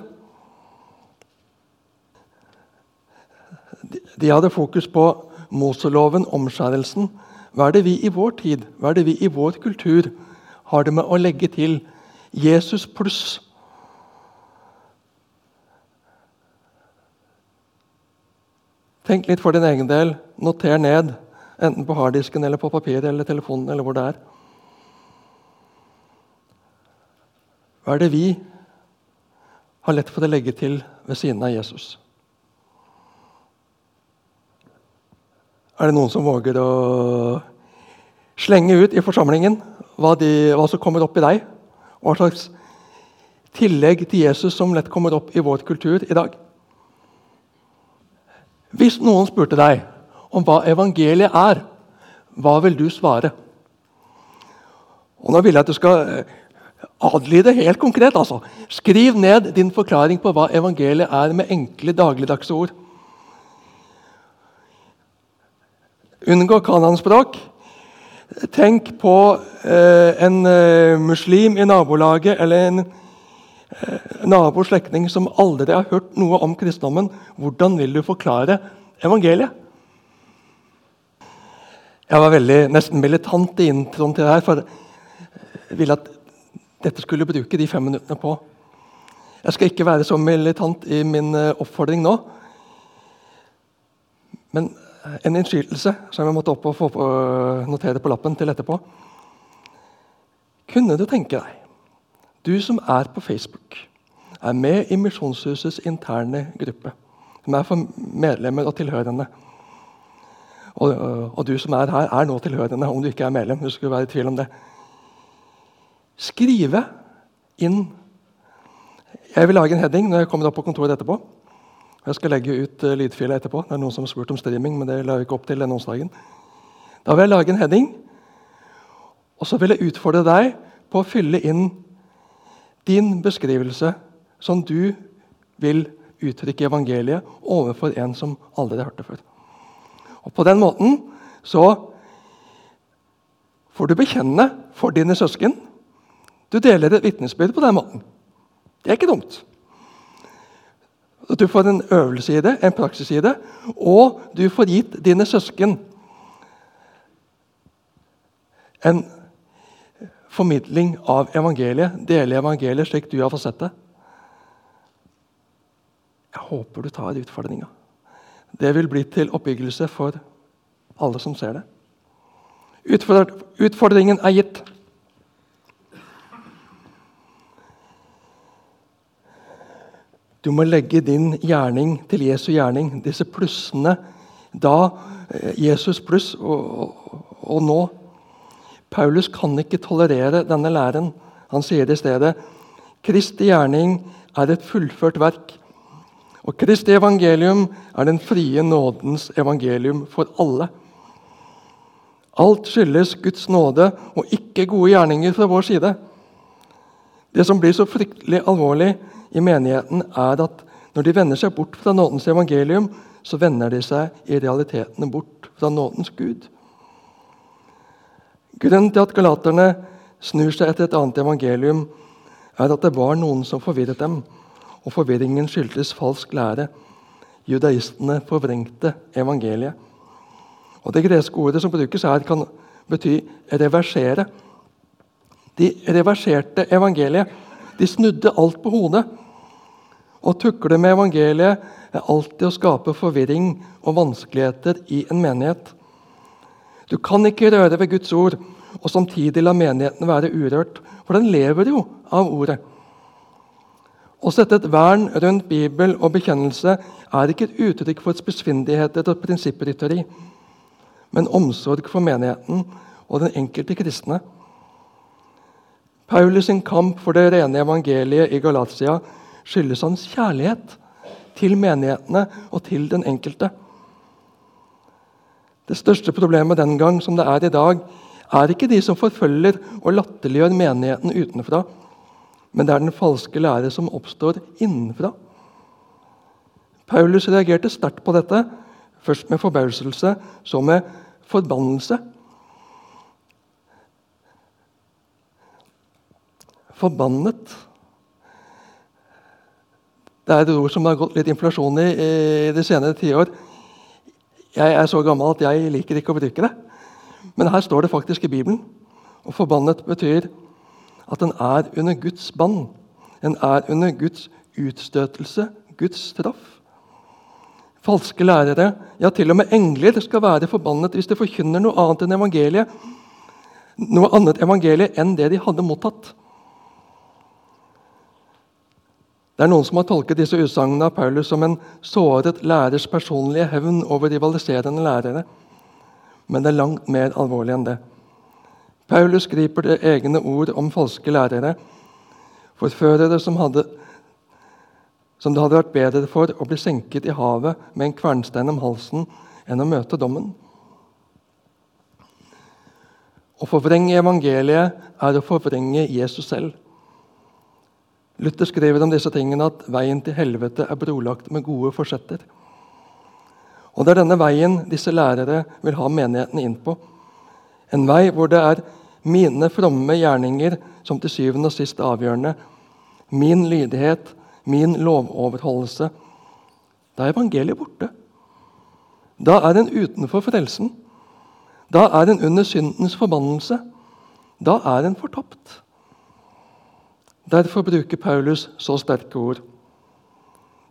De hadde fokus på Moseloven, omskjærelsen. Hva er det vi i vår tid, hva er det vi i vår kultur har det med å legge til Jesus pluss. Tenk litt for din egen del. Noter ned, enten på harddisken eller på papiret eller telefonen. eller hvor det er. Hva er det vi har lett for å legge til ved siden av Jesus? Er det noen som våger å slenge ut i forsamlingen hva, de, hva som kommer opp i deg? Hva slags tillegg til Jesus som lett kommer opp i vår kultur i dag? Hvis noen spurte deg om hva evangeliet er, hva vil du svare? Og Nå vil jeg at du skal eh, adlyde helt konkret. altså. Skriv ned din forklaring på hva evangeliet er, med enkle, dagligdagse ord. Unngå kananspråk. Tenk på eh, en eh, muslim i nabolaget eller en eh, nabo slektning som aldri har hørt noe om kristendommen. Hvordan vil du forklare evangeliet? Jeg var veldig, nesten militant i introen til det her, for jeg ville at dette skulle bruke de fem minuttene på. Jeg skal ikke være så militant i min eh, oppfordring nå. Men en innskytelse som jeg måtte opp og på, notere på lappen til etterpå. Kunne du tenke deg, du som er på Facebook, er med i Misjonshusets interne gruppe, som er for medlemmer og tilhørende og, og, du som er her, er nå tilhørende, om du ikke er medlem. du skulle være i tvil om det. Skrive inn Jeg vil lage en heading når jeg kommer opp på kontoret etterpå. Jeg skal legge ut lydfila lydfiler etterpå. Det er noen som har spurt om streaming, men det la jeg ikke opp til denne onsdagen. Da vil jeg lage en heading, og så vil jeg utfordre deg på å fylle inn din beskrivelse som du vil uttrykke evangeliet overfor en som aldri har hørt det før. Og På den måten så får du bekjenne for dine søsken. Du deler et vitnesbyrd på den måten. Det er ikke dumt. Du får en øvelse i det, en praksis i det, og du får gitt dine søsken en formidling av evangeliet, dele evangeliet slik du har fått sett det. Jeg håper du tar utfordringa. Det vil bli til oppbyggelse for alle som ser det. Utfordringen er gitt. Du må legge din gjerning til Jesu gjerning. Disse plussene da eh, Jesus pluss og, og, og nå. Paulus kan ikke tolerere denne læren. Han sier i stedet Kristi gjerning er et fullført verk. Og Kristi evangelium er den frie nådens evangelium for alle. Alt skyldes Guds nåde og ikke gode gjerninger fra vår side. Det som blir så fryktelig alvorlig i menigheten, er at når de vender seg bort fra nådens evangelium, så vender de seg i realiteten bort fra nådens Gud. Grunnen til at galaterne snur seg etter et annet evangelium, er at det var noen som forvirret dem, og forvirringen skyldtes falsk lære. Judaistene forvrengte evangeliet. Og Det greske ordet som brukes her, kan bety reversere. De reverserte evangeliet. De snudde alt på hodet. Å tukle med evangeliet er alltid å skape forvirring og vanskeligheter i en menighet. Du kan ikke røre ved Guds ord og samtidig la menigheten være urørt, for den lever jo av ordet. Å sette et vern rundt Bibel og bekjennelse er ikke et uttrykk for spissfindigheter og prinsipprytteri, men omsorg for menigheten og den enkelte kristne. Paulus' sin kamp for det rene evangeliet i Galatia skyldes hans kjærlighet til menighetene og til den enkelte. Det største problemet den gang som det er i dag, er ikke de som forfølger og latterliggjør menigheten utenfra, men det er den falske lære som oppstår innenfra. Paulus reagerte sterkt på dette, først med forbauselse, så med forbannelse. Forbannet Det er et ord som har gått litt inflasjon i i de senere tiår. Jeg er så gammel at jeg liker ikke å bruke det. Men her står det faktisk i Bibelen. Og forbannet betyr at en er under Guds bann. En er under Guds utstøtelse, Guds straff. Falske lærere, ja til og med engler, skal være forbannet hvis de forkynner noe annet enn evangeliet. Noe annet evangelie enn det de hadde mottatt. Det er Noen som har tolket disse utsagnene av Paulus som en såret lærers personlige hevn over rivaliserende lærere. Men det er langt mer alvorlig enn det. Paulus griper det egne ord om falske lærere, forførere som hadde som det hadde vært bedre for å bli senket i havet med en kvernstein om halsen enn å møte dommen. Å forvrenge evangeliet er å forvrenge Jesus selv. Luther skriver om disse tingene at veien til helvete er brolagt med gode forsetter. Og Det er denne veien disse lærere vil ha menigheten inn på. En vei hvor det er mine fromme gjerninger som til syvende og sist avgjørende. Min lydighet min lovoverholdelse. Da er evangeliet borte. Da er den utenfor frelsen. Da er den under syndens forbannelse. Da er den fortapt. Derfor bruker Paulus så sterke ord.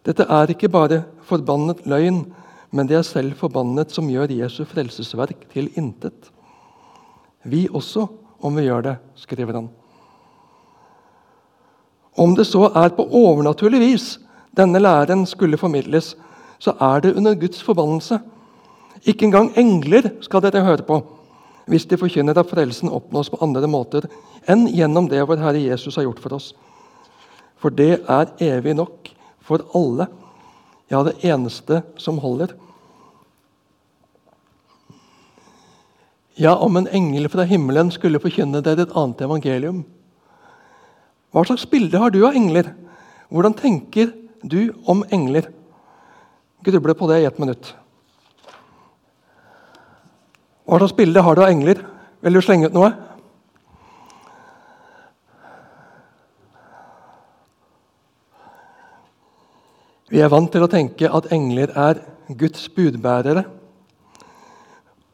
Dette er ikke bare forbannet løgn, men det er selv forbannet som gjør Jesu frelsesverk til intet. Vi også, om vi gjør det, skriver han. Om det så er på overnaturlig vis denne læren skulle formidles, så er det under Guds forbannelse. Ikke engang engler skal dere høre på hvis de forkynner at frelsen oppnås på andre måter enn gjennom det vår Herre Jesus har gjort for oss. For det er evig nok for alle, ja, det eneste som holder. Ja, om en engel fra himmelen skulle forkynne dere et annet evangelium, hva slags bilde har du av engler? Hvordan tenker du om engler? Gruble på det i ett minutt. Hva slags bilde har du av engler? Vil du slenge ut noe? Vi er vant til å tenke at engler er Guds budbærere.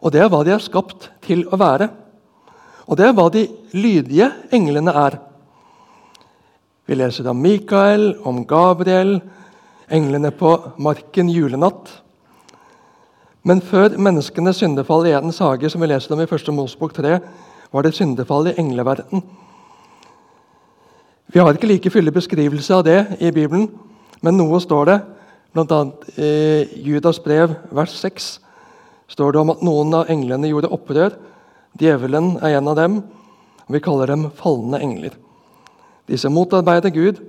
Og det er hva de er skapt til å være. Og det er hva de lydige englene er. Vi leser om Mikael, om Gabriel, englene på marken julenatt. Men før menneskenes syndefall i Edens hage, som vi leser om i 1. Mosbok 3, var det syndefall i engleverden. Vi har ikke like fyldig beskrivelse av det i Bibelen, men noe står det. Bl.a. i Judas brev, vers 6, står det om at noen av englene gjorde opprør. Djevelen er en av dem. og Vi kaller dem falne engler. Disse motarbeider Gud.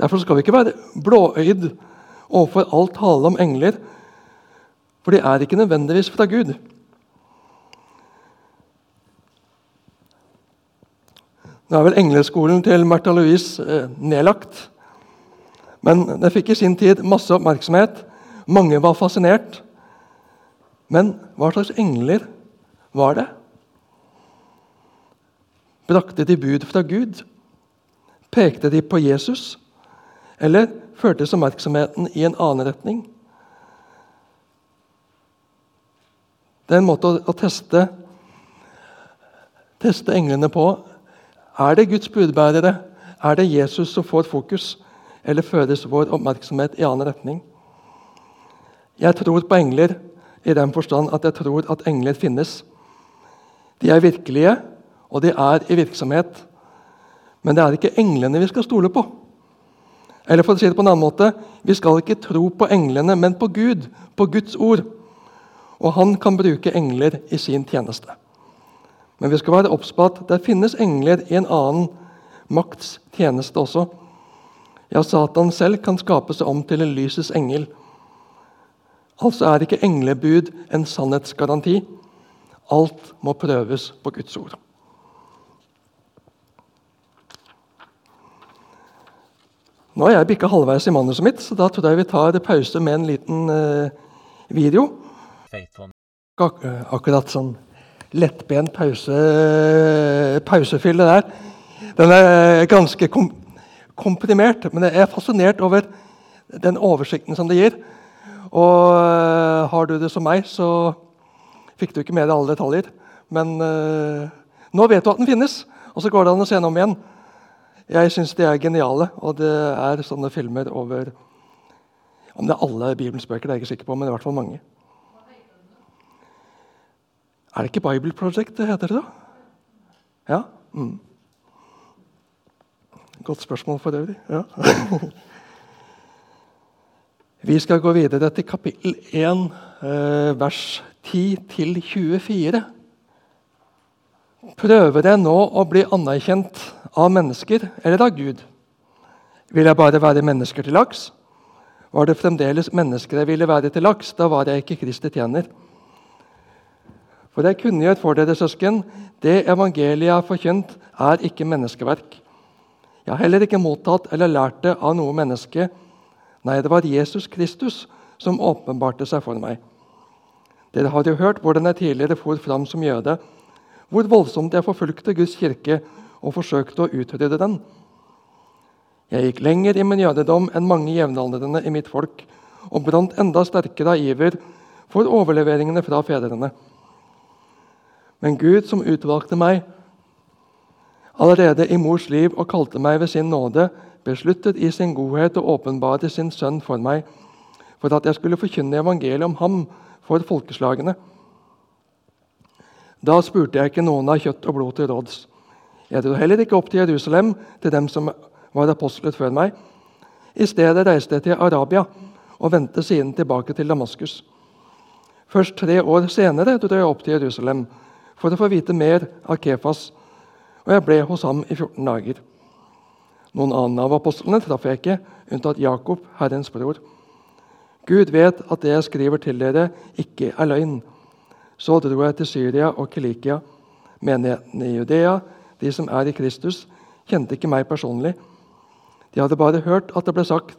Derfor skal vi ikke være blåøyd overfor all tale om engler, for de er ikke nødvendigvis fra Gud. Nå er vel engleskolen til Märtha Louise eh, nedlagt. Men det fikk i sin tid masse oppmerksomhet. Mange var fascinert. Men hva slags engler var det? Brakte de bud fra Gud? Pekte de på Jesus? Eller førtes oppmerksomheten i en annen retning? Det er en måte å, teste, teste englene på. Er det Guds budbærere? Er det Jesus som får fokus? Eller føres vår oppmerksomhet i annen retning? Jeg tror på engler i den forstand at jeg tror at engler finnes. De er virkelige, og de er i virksomhet. Men det er ikke englene vi skal stole på. Eller for å si det på en annen måte, Vi skal ikke tro på englene, men på Gud, på Guds ord. Og han kan bruke engler i sin tjeneste. Men vi skal være obs på at det finnes engler i en annen makts tjeneste også. Ja, Satan selv kan skape seg om til en lysets engel. Altså er ikke englebud en sannhetsgaranti. Alt må prøves på Guds ord. Nå har jeg bikka halvveis i manuset mitt, så da tror jeg vi tar pause med en liten uh, video. Ak akkurat sånn lettbent pause, pausefylle der. Den er ganske kom komprimert, men jeg er fascinert over den oversikten som det gir. Og uh, har du det som meg, så fikk du ikke med deg alle detaljer. Men uh, nå vet du at den finnes, og så går det an å se den om igjen. Jeg syns de er geniale, og det er sånne filmer over Om det er alle Bibelens bøker, det er jeg ikke sikker på, men i hvert fall mange. Er det ikke Bible Project det heter, da? Ja? Mm. Godt spørsmål for øvrig. Ja. Vi skal gå videre til kapittel 1, eh, vers 10-24. Prøver jeg nå å bli anerkjent av mennesker eller av Gud? Vil jeg bare være mennesker til laks? Var det fremdeles mennesker jeg ville være til laks, da var jeg ikke Kristi tjener. For jeg kunngjør for dere, søsken, det evangeliet jeg har forkynt, er ikke menneskeverk. Jeg har heller ikke mottatt eller lært det av noe menneske. Nei, det var Jesus Kristus som åpenbarte seg for meg. Dere har jo hørt hvordan jeg tidligere for fram som jøde, hvor voldsomt jeg forfulgte Guds kirke og forsøkte å utrydde den. Jeg gikk lenger i min jødedom enn mange jevnaldrende i mitt folk og brant enda sterkere av iver for overleveringene fra fedrene. Men Gud, som utvalgte meg allerede i mors liv og kalte meg ved sin nåde, besluttet i sin godhet å åpenbare sin sønn for meg, for at jeg skulle forkynne evangeliet om ham for folkeslagene. Da spurte jeg ikke noen av kjøtt og blod til råds. Jeg dro heller ikke opp til Jerusalem, til dem som var apostlet før meg. I stedet reiste jeg til Arabia og vendte siden tilbake til Damaskus. Først tre år senere dro jeg opp til Jerusalem for å få vite mer av Kefas, og jeg ble hos ham i 14 dager. Noen annen av apostlene traff jeg ikke, unntatt Jakob, Herrens bror. Gud vet at det jeg skriver til dere, ikke er løgn. Så dro jeg til Syria og Kilikia. Menigheten i Judea, de som er i Kristus, kjente ikke meg personlig. De hadde bare hørt at det ble sagt,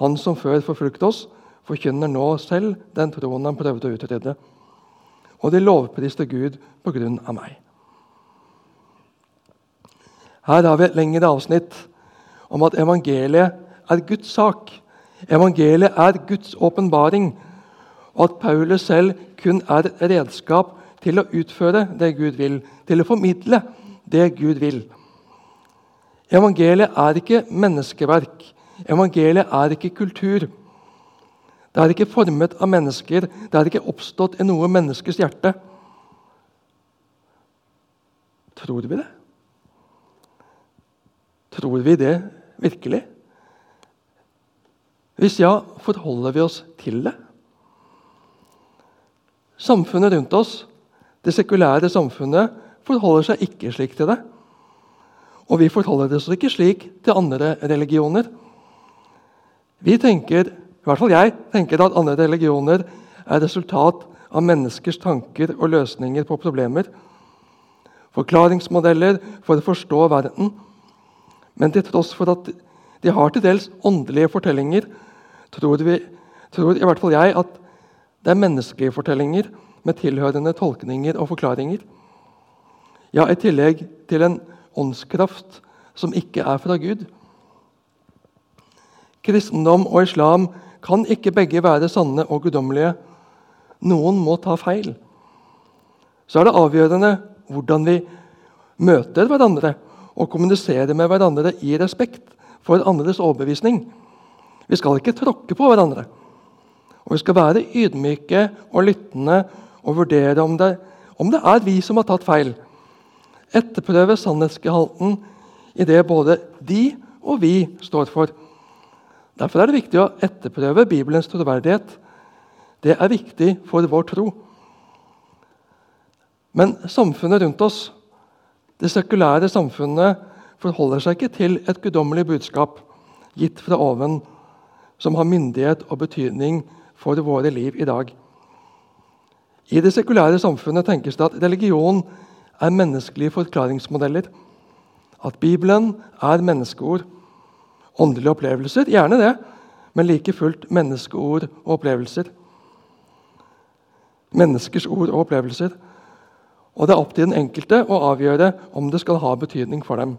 han som før forfulgte oss, forkynner nå selv den troen han prøvde å utrydde og de lovpriste Gud på grunn av meg. Her har vi et lengre avsnitt om at evangeliet er Guds sak. Evangeliet er Guds åpenbaring, og at Paulus selv kun er redskap til å utføre det Gud vil, til å formidle det Gud vil. Evangeliet er ikke menneskeverk. Evangeliet er ikke kultur. Det er ikke formet av mennesker, det er ikke oppstått i noe menneskes hjerte. Tror vi det? Tror vi det virkelig? Hvis ja, forholder vi oss til det? Samfunnet rundt oss, det sekulære samfunnet, forholder seg ikke slik til det. Og vi forholder oss ikke slik til andre religioner. Vi tenker, i hvert fall jeg, tenker at andre religioner er resultat av menneskers tanker og løsninger på problemer. Forklaringsmodeller for å forstå verden. Men til tross for at de har til dels åndelige fortellinger, tror, vi, tror i hvert fall jeg at det er menneskelige fortellinger med tilhørende tolkninger og forklaringer. Ja, i tillegg til en åndskraft som ikke er fra Gud. Kristendom og islam kan ikke begge være sanne og guddommelige. Noen må ta feil. Så er det avgjørende hvordan vi møter hverandre og kommunisere med hverandre i respekt for andres overbevisning. Vi skal ikke tråkke på hverandre. Og Vi skal være ydmyke og lyttende og vurdere om det, om det er vi som har tatt feil. Etterprøve sannhetsgehalten i det både de og vi står for. Derfor er det viktig å etterprøve Bibelens troverdighet. Det er viktig for vår tro. Men samfunnet rundt oss, det sekulære samfunnet, forholder seg ikke til et guddommelig budskap gitt fra oven som har myndighet og betydning for våre liv i dag. I det sekulære samfunnet tenkes det at religion er menneskelige forklaringsmodeller. At Bibelen er menneskeord. Åndelige opplevelser, gjerne det, men like fullt menneskeord og opplevelser. Menneskers ord og opplevelser. Og det er opp til den enkelte å avgjøre om det skal ha betydning for dem.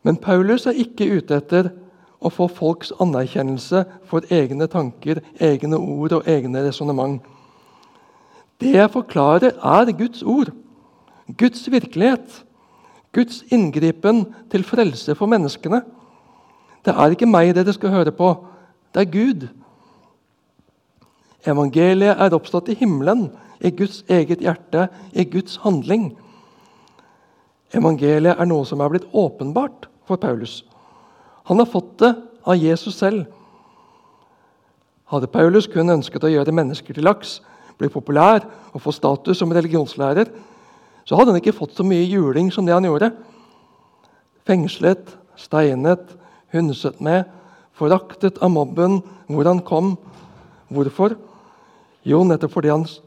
Men Paulus er ikke ute etter å få folks anerkjennelse for egne tanker, egne ord og egne resonnement. Det jeg forklarer, er Guds ord, Guds virkelighet, Guds inngripen til frelse for menneskene. Det er ikke meg dere skal høre på, det er Gud. Evangeliet er oppstått i himmelen, i Guds eget hjerte, i Guds handling. Evangeliet er noe som er blitt åpenbart for Paulus. Han har fått det av Jesus selv. Hadde Paulus kun ønsket å gjøre mennesker til laks, bli populær og få status som religionslærer, så hadde han ikke fått så mye juling som det han gjorde. Fengslet, steinet, hundset med, foraktet av mobben hvor han kom. Hvorfor? Jo, nettopp fordi hans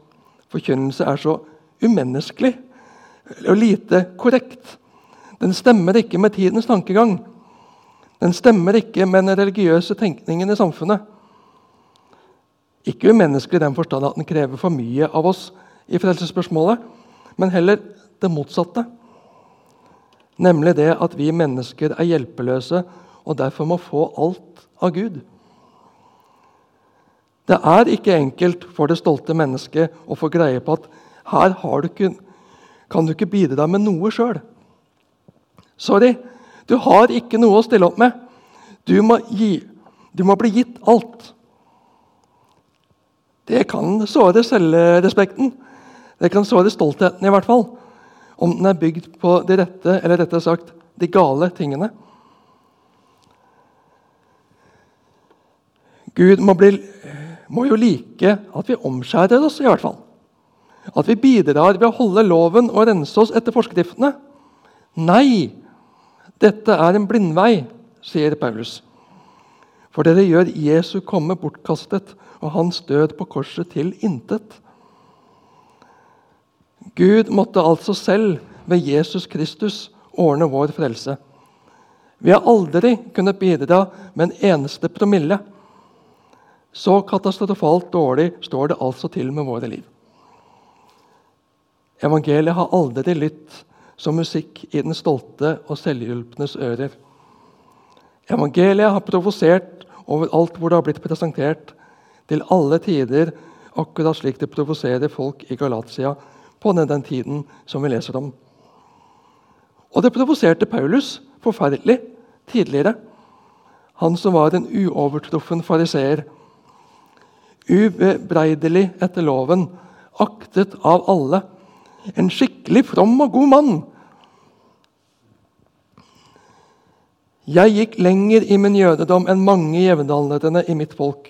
forkynnelse er så umenneskelig og lite korrekt. Den stemmer ikke med tidens tankegang. Den stemmer ikke med den religiøse tenkningen i samfunnet. Ikke umenneskelig i den forstand at den krever for mye av oss i frelsesspørsmålet, men heller det motsatte. Nemlig det at vi mennesker er hjelpeløse og derfor må få alt av Gud. Det er ikke enkelt for det stolte mennesket å få greie på at her du ikke, kan du ikke bidra med noe sjøl. Sorry, du har ikke noe å stille opp med. Du må, gi, du må bli gitt alt. Det kan såre selvrespekten. Det kan såre stoltheten, i hvert fall. Om den er bygd på de rette, eller rettere sagt de gale tingene. Gud må, bli, må jo like at vi omskjærer oss, i hvert fall. At vi bidrar ved å holde loven og rense oss etter forskriftene. Nei, dette er en blindvei, sier Paulus. For dere gjør Jesu komme bortkastet og hans død på korset til intet. Gud måtte altså selv ved Jesus Kristus ordne vår frelse. Vi har aldri kunnet bidra med en eneste promille. Så katastrofalt dårlig står det altså til med våre liv. Evangeliet har aldri lytt som musikk i den stolte og selvhjulpnes ører. Evangeliet har provosert overalt hvor det har blitt presentert, til alle tider, akkurat slik det provoserer folk i Galatia på den tiden som vi leser om. Og det provoserte Paulus forferdelig tidligere. Han som var en uovertruffen fariseer. Ubebreidelig etter loven, aktet av alle. En skikkelig from og god mann. Jeg gikk lenger i min jødedom enn mange jevnaldrende i mitt folk,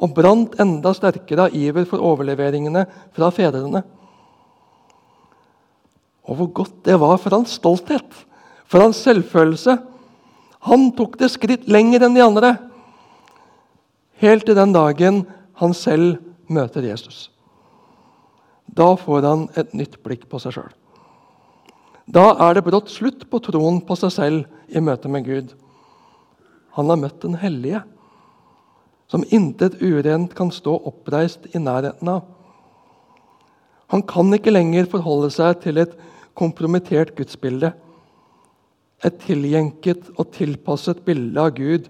og brant enda sterkere av iver for overleveringene fra fedrene. Og hvor godt det var for hans stolthet, for hans selvfølelse. Han tok det skritt lenger enn de andre. Helt til den dagen han selv møter Jesus. Da får han et nytt blikk på seg sjøl. Da er det brått slutt på troen på seg selv i møte med Gud. Han har møtt den hellige, som intet urent kan stå oppreist i nærheten av. Han kan ikke lenger forholde seg til et kompromittert gudsbilde. Et tilgjenket og tilpasset bilde av Gud.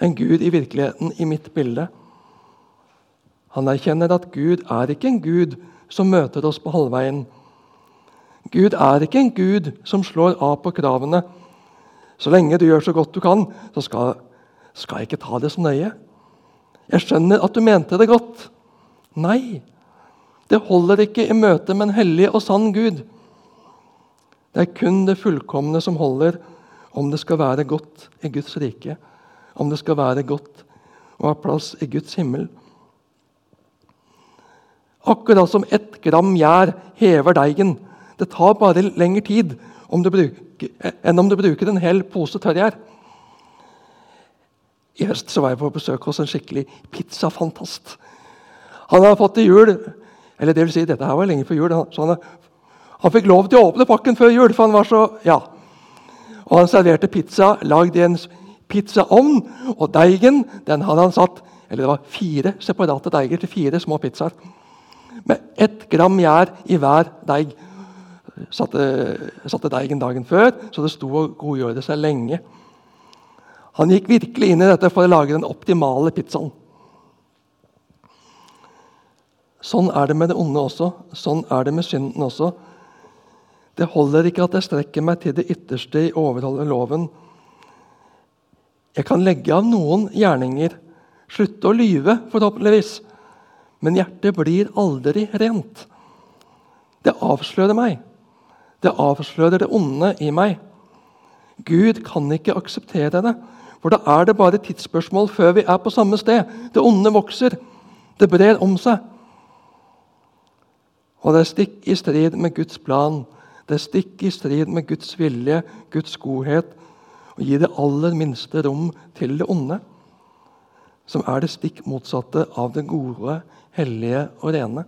En Gud i virkeligheten i mitt bilde. Han erkjenner at Gud er ikke en Gud som møter oss på halvveien. Gud er ikke en Gud som slår av på kravene. Så lenge du gjør så godt du kan, så skal, skal jeg ikke ta det så nøye. Jeg skjønner at du mente det godt. Nei, det holder ikke i møte med en hellig og sann Gud. Det er kun det fullkomne som holder om det skal være godt i Guds rike, om det skal være godt og ha plass i Guds himmel. Akkurat som ett gram gjær hever deigen. Det tar bare lengre tid om bruker, enn om du bruker en hel pose tørrgjær. I høst var jeg på besøk hos en skikkelig pizzafantast. Han har fått til jul eller det vil si, dette her var lenge før jul, så han, han fikk lov til å åpne pakken før jul. for han var så, ja. Og Han serverte pizza lagd i en pizzaovn. Og deigen den hadde han satt eller det var fire separate deiger til fire små pizzaer. Med ett gram gjær i hver deig. Satte, satte deigen dagen før, så det sto og godgjorde seg lenge. Han gikk virkelig inn i dette for å lage den optimale pizzaen. Sånn er det med det onde også. Sånn er det med synden også. Det holder ikke at jeg strekker meg til det ytterste i å overholde loven. Jeg kan legge av noen gjerninger, slutte å lyve, forhåpentligvis. Men hjertet blir aldri rent. Det avslører meg. Det avslører det onde i meg. Gud kan ikke akseptere det, for da er det bare tidsspørsmål før vi er på samme sted. Det onde vokser. Det brer om seg. Og det er stikk i strid med Guds plan. Det er stikk i strid med Guds vilje, Guds godhet, å gi det aller minste rom til det onde, som er det stikk motsatte av det gode, hellige og rene.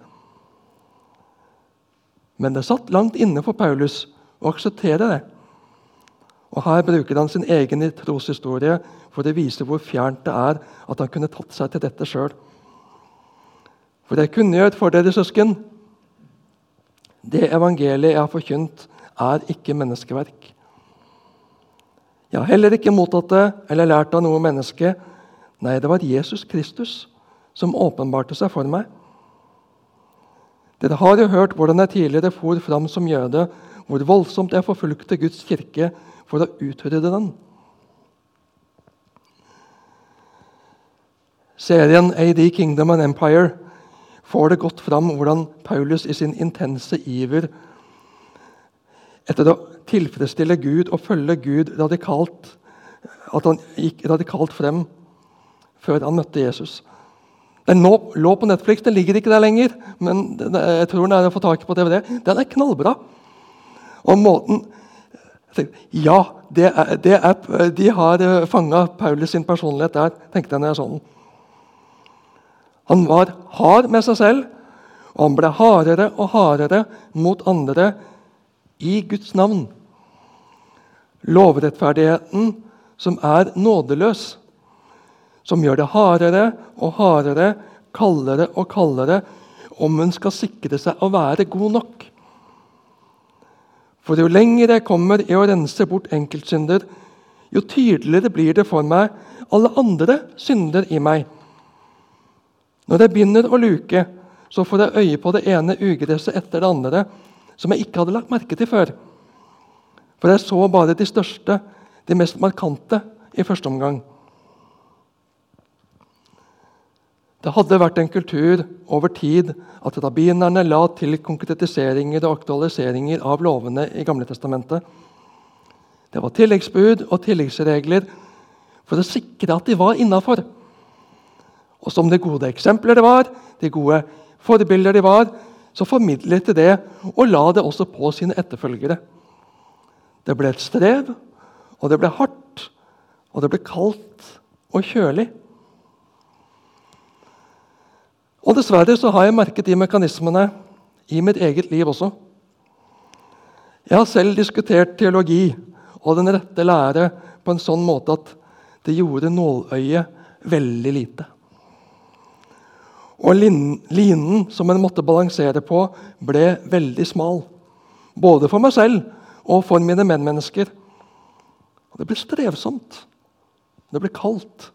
Men det satt langt inne for Paulus å akseptere det. Og Her bruker han sin egen troshistorie for å vise hvor fjernt det er at han kunne tatt seg til dette sjøl. For jeg kunngjør for dere, søsken, det evangeliet jeg har forkynt, er ikke menneskeverk. Jeg har heller ikke mottatt det eller lært av noe menneske. Nei, det var Jesus Kristus som åpenbarte seg for meg. Dere har jo hørt hvordan jeg tidligere for fram som jøde, hvor voldsomt jeg forfulgte Guds kirke for å utrydde den. Serien AD Kingdom and Empire får det godt fram hvordan Paulus i sin intense iver etter å tilfredsstille Gud og følge Gud radikalt At han gikk radikalt frem før han møtte Jesus. Den lå, på Netflix, den ligger ikke der lenger, men jeg tror den er å få tak i på DVD. Den er knallbra. Og måten Ja, det er, det er, de har eh, fanga Paulus sin personlighet der, tenkte jeg når jeg så den. Han var hard med seg selv, og han ble hardere og hardere mot andre i Guds navn. Lovrettferdigheten som er nådeløs, som gjør det hardere og hardere, kaldere og kaldere, om hun skal sikre seg å være god nok. For jo lenger jeg kommer i å rense bort enkeltsynder, jo tydeligere blir det for meg alle andre synder i meg. Når jeg begynner å luke, så får jeg øye på det ene ugresset etter det andre som jeg ikke hadde lagt merke til før. For jeg så bare de største, de mest markante, i første omgang. Det hadde vært en kultur over tid at rabbinerne la til konkretiseringer og aktualiseringer av lovene i Gamle Testamentet. Det var tilleggsbud og tilleggsregler for å sikre at de var innafor. Og som de gode eksempler det var, de gode forbilder de var, så formidlet de det og la det også på sine etterfølgere. Det ble et strev, og det ble hardt, og det ble kaldt og kjølig. Og Dessverre så har jeg merket de mekanismene i mitt eget liv også. Jeg har selv diskutert teologi og den rette lære på en sånn måte at det gjorde nåløyet veldig lite. Og linen som en måtte balansere på, ble veldig smal. Både for meg selv og for mine medmennesker. Og det ble strevsomt. Det ble kaldt.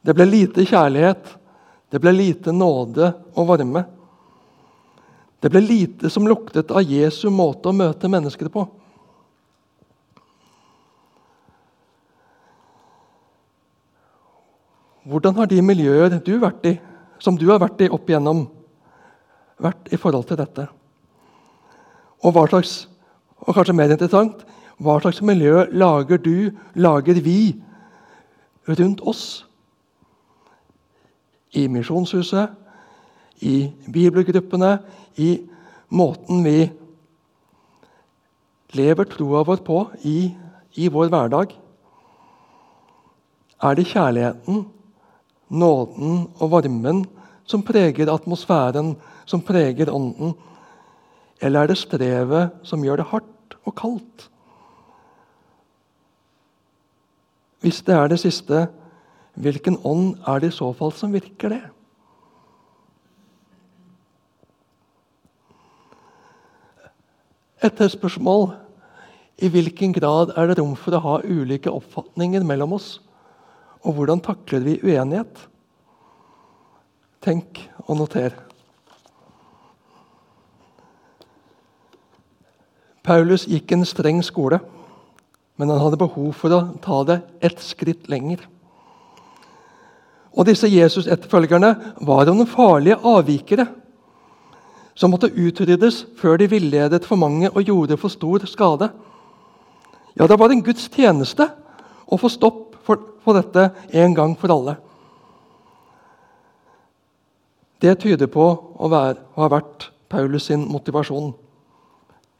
Det ble lite kjærlighet. Det ble lite nåde og varme. Det ble lite som luktet av Jesu måte å møte mennesker på. Hvordan har de miljøer du vært i, som du har vært i opp igjennom, vært i forhold til dette? Og hva slags, og kanskje mer interessant, hva slags miljø lager du, lager vi, rundt oss? I Misjonshuset, i bibelgruppene, i måten vi lever troa vår på i, i vår hverdag. Er det kjærligheten nåden og varmen som preger atmosfæren, som preger ånden? Eller er det strevet som gjør det hardt og kaldt? Hvis det er det siste, hvilken ånd er det i så fall som virker det? Et spørsmål i hvilken grad er det rom for å ha ulike oppfatninger mellom oss? Og hvordan takler vi uenighet? Tenk og noter. Paulus gikk en streng skole, men han hadde behov for å ta det ett skritt lenger. Og Disse Jesus-etterfølgerne var noen farlige avvikere som måtte utryddes før de villedet for mange og gjorde for stor skade. Ja, det var en Guds tjeneste å få stopp for dette en gang for alle. Det tyder på å, være, å ha vært Paulus sin motivasjon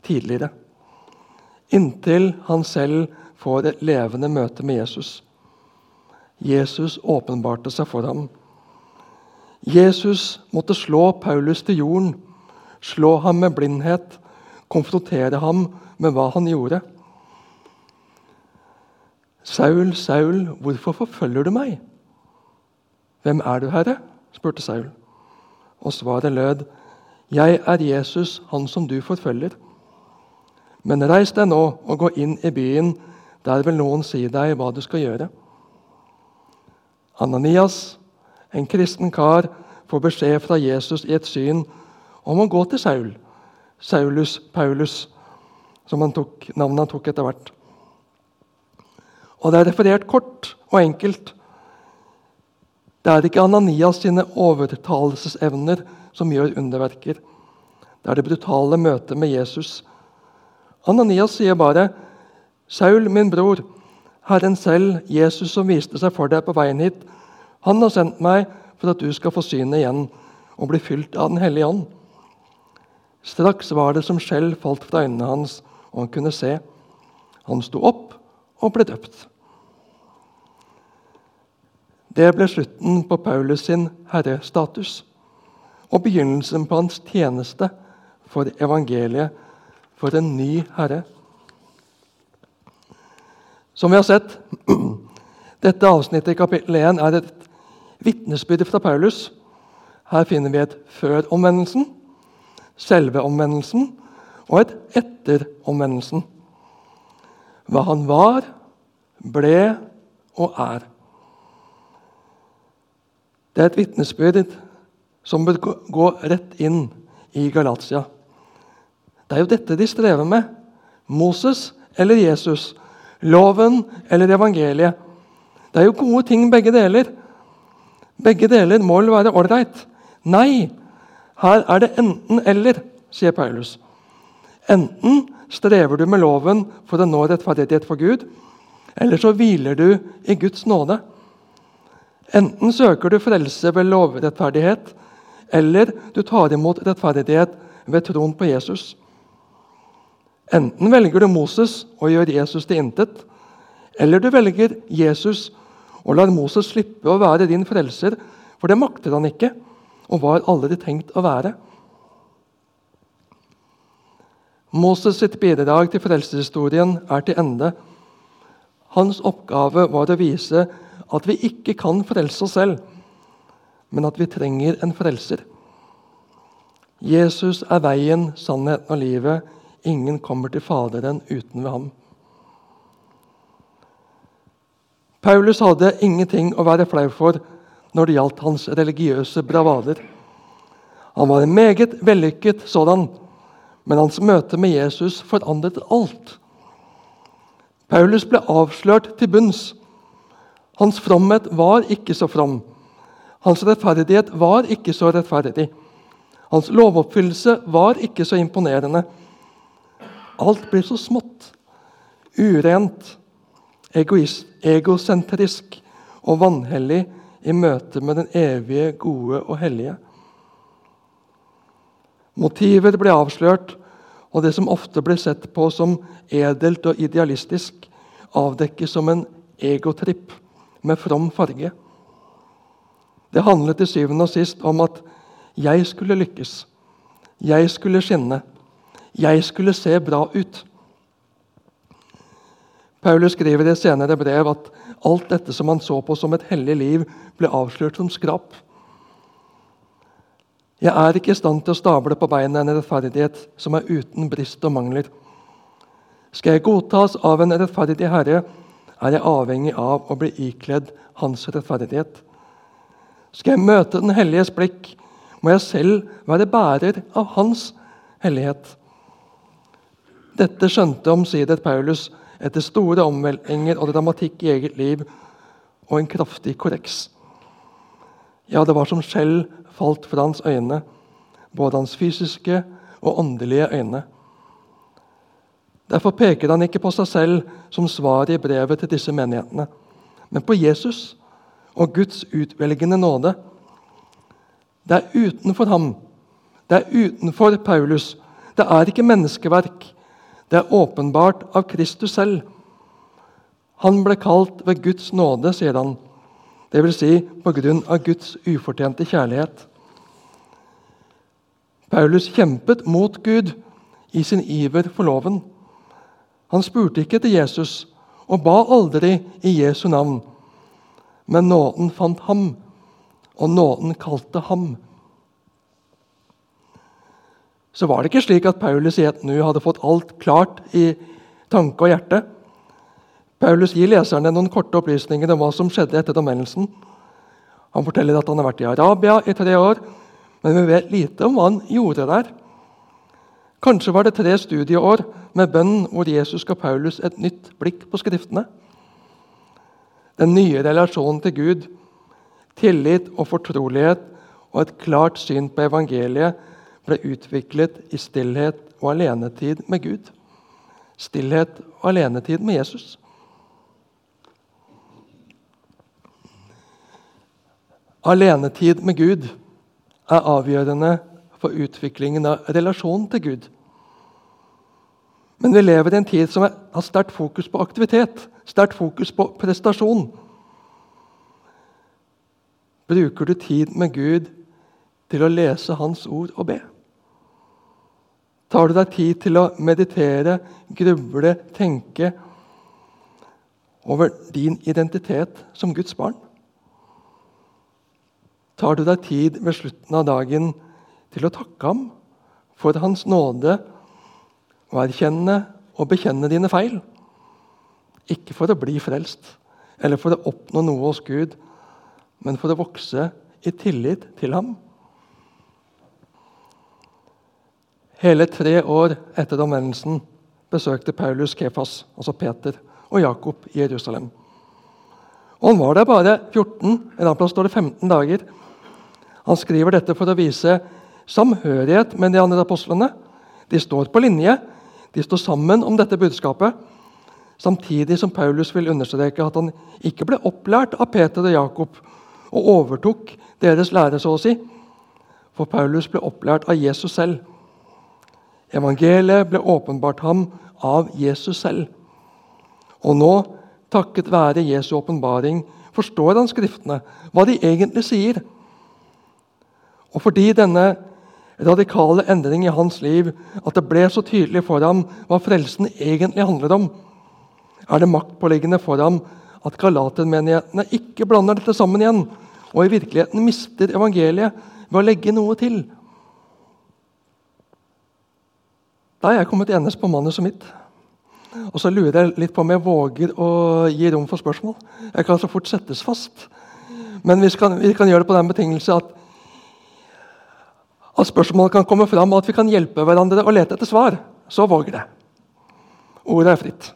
tidligere. Inntil han selv får et levende møte med Jesus. Jesus åpenbarte seg for ham. Jesus måtte slå Paulus til jorden, slå ham med blindhet, konfrontere ham med hva han gjorde. Saul, Saul, hvorfor forfølger du meg? Hvem er du, Herre? spurte Saul. Og svaret lød, Jeg er Jesus, han som du forfølger. Men reis deg nå og gå inn i byen, der vil noen si deg hva du skal gjøre. Ananias, en kristen kar, får beskjed fra Jesus i et syn om å gå til Saul. Saulus Paulus, som han tok, navnet han tok etter hvert. Og det er referert kort og enkelt. Det er ikke Ananias sine overtalelsesevner som gjør underverker. Det er det brutale møtet med Jesus. Ananias sier bare, 'Saul, min bror, Herren selv, Jesus som viste seg for deg på veien hit, han har sendt meg for at du skal få synet igjen og bli fylt av Den hellige ånd.' Straks var det som skjell falt fra øynene hans, og han kunne se. Han sto opp og ble døpt. Det ble slutten på Paulus sin herrestatus og begynnelsen på hans tjeneste for evangeliet, for en ny herre. Som vi har sett, dette avsnittet i kapittel 1 er et vitnesbyrd fra Paulus. Her finner vi et før omvendelsen, selve omvendelsen og et etter omvendelsen. Hva han var, ble og er. Det er et vitnesbyrd som bør gå rett inn i Galatia. Det er jo dette de strever med. Moses eller Jesus. Loven eller evangeliet. Det er jo gode ting, begge deler. Begge deler må vel være ålreit? Nei, her er det enten-eller, sier Paulus. Enten strever du med loven for å nå rettferdighet for Gud, eller så hviler du i Guds nåde. Enten søker du frelse ved lovrettferdighet, eller du tar imot rettferdighet ved troen på Jesus. Enten velger du Moses og gjør Jesus til intet, eller du velger Jesus og lar Moses slippe å være din frelser, for det makter han ikke og var aldri tenkt å være. Moses sitt bidrag til frelseshistorien er til ende. Hans oppgave var å vise at vi ikke kan frelse oss selv, men at vi trenger en frelser. Jesus er veien, sannheten og livet. Ingen kommer til Faderen uten ved ham. Paulus hadde ingenting å være flau for når det gjaldt hans religiøse bravader. Han var en meget vellykket sådan, men hans møte med Jesus forandret alt. Paulus ble avslørt til bunns. Hans fromhet var ikke så from. Hans rettferdighet var ikke så rettferdig. Hans lovoppfyllelse var ikke så imponerende. Alt blir så smått, urent, egoist, egosentrisk og vanhellig i møte med den evige, gode og hellige. Motiver ble avslørt, og det som ofte ble sett på som edelt og idealistisk, avdekkes som en egotripp med from farge. Det handlet til syvende og sist om at jeg skulle lykkes. Jeg skulle skinne. Jeg skulle se bra ut. Paulus skriver i senere brev at alt dette som han så på som et hellig liv, ble avslørt som skrap. Jeg er ikke i stand til å stable på beina en rettferdighet som er uten brist og mangler. Skal jeg godtas av en rettferdig Herre, er jeg avhengig av å bli ikledd Hans rettferdighet. Skal jeg møte Den helliges blikk, må jeg selv være bærer av Hans hellighet. Dette skjønte omsider Paulus etter store omveltninger og dramatikk i eget liv og en kraftig korreks. Ja, det var som skjell falt fra hans øyne, både hans fysiske og åndelige øyne. Derfor peker han ikke på seg selv som svaret i brevet til disse menighetene, men på Jesus og Guds utvelgende nåde. Det er utenfor ham, det er utenfor Paulus. Det er ikke menneskeverk, det er åpenbart av Kristus selv. Han ble kalt ved Guds nåde, sier han. Dvs. Si, på grunn av Guds ufortjente kjærlighet. Paulus kjempet mot Gud i sin iver for loven. Han spurte ikke etter Jesus og ba aldri i Jesu navn. Men nåden fant ham, og nåden kalte ham så var det ikke slik at Paulus i et nu hadde fått alt klart i tanke og hjerte. Paulus gir leserne noen korte opplysninger om hva som skjedde etter omvendelsen. Han forteller at han har vært i Arabia i tre år, men vi vet lite om hva han gjorde der. Kanskje var det tre studieår med bønn hvor Jesus ga Paulus et nytt blikk på Skriftene. Den nye relasjonen til Gud, tillit og fortrolighet og et klart syn på evangeliet ble utviklet i stillhet og alenetid med Gud. Stillhet og alenetid med Jesus. Alenetid med Gud er avgjørende for utviklingen av relasjonen til Gud. Men vi lever i en tid som har sterkt fokus på aktivitet, sterkt fokus på prestasjon. Bruker du tid med Gud til å lese Hans ord og be? Tar du deg tid til å meditere, gruble, tenke over din identitet som Guds barn? Tar du deg tid ved slutten av dagen til å takke ham for Hans nåde og erkjenne og bekjenne dine feil? Ikke for å bli frelst eller for å oppnå noe hos Gud, men for å vokse i tillit til ham. Hele tre år etter omvendelsen besøkte Paulus Kephas, altså Peter, og Jakob i Jerusalem. Og Han var der bare 14, en annen plass står det 15 dager. Han skriver dette for å vise samhørighet med de andre apostlene. De står på linje, de står sammen om dette budskapet. Samtidig som Paulus vil understreke at han ikke ble opplært av Peter og Jakob og overtok deres lære, så å si. For Paulus ble opplært av Jesus selv. Evangeliet ble åpenbart ham av Jesus selv. Og nå, takket være Jesu åpenbaring, forstår han Skriftene, hva de egentlig sier. Og fordi denne radikale endring i hans liv, at det ble så tydelig for ham hva frelsen egentlig handler om, er det maktpåliggende for ham at galatermenighetene ikke blander dette sammen igjen og i virkeligheten mister evangeliet ved å legge noe til. Da er jeg kommet enest på manuset mitt. Og så lurer jeg litt på om jeg våger å gi rom for spørsmål. Jeg kan så fort settes fast. Men vi skal, vi kan gjøre det på den betingelse at, at spørsmålet kan komme fram, og at vi kan hjelpe hverandre å lete etter svar. Så våger det. Ordet er fritt.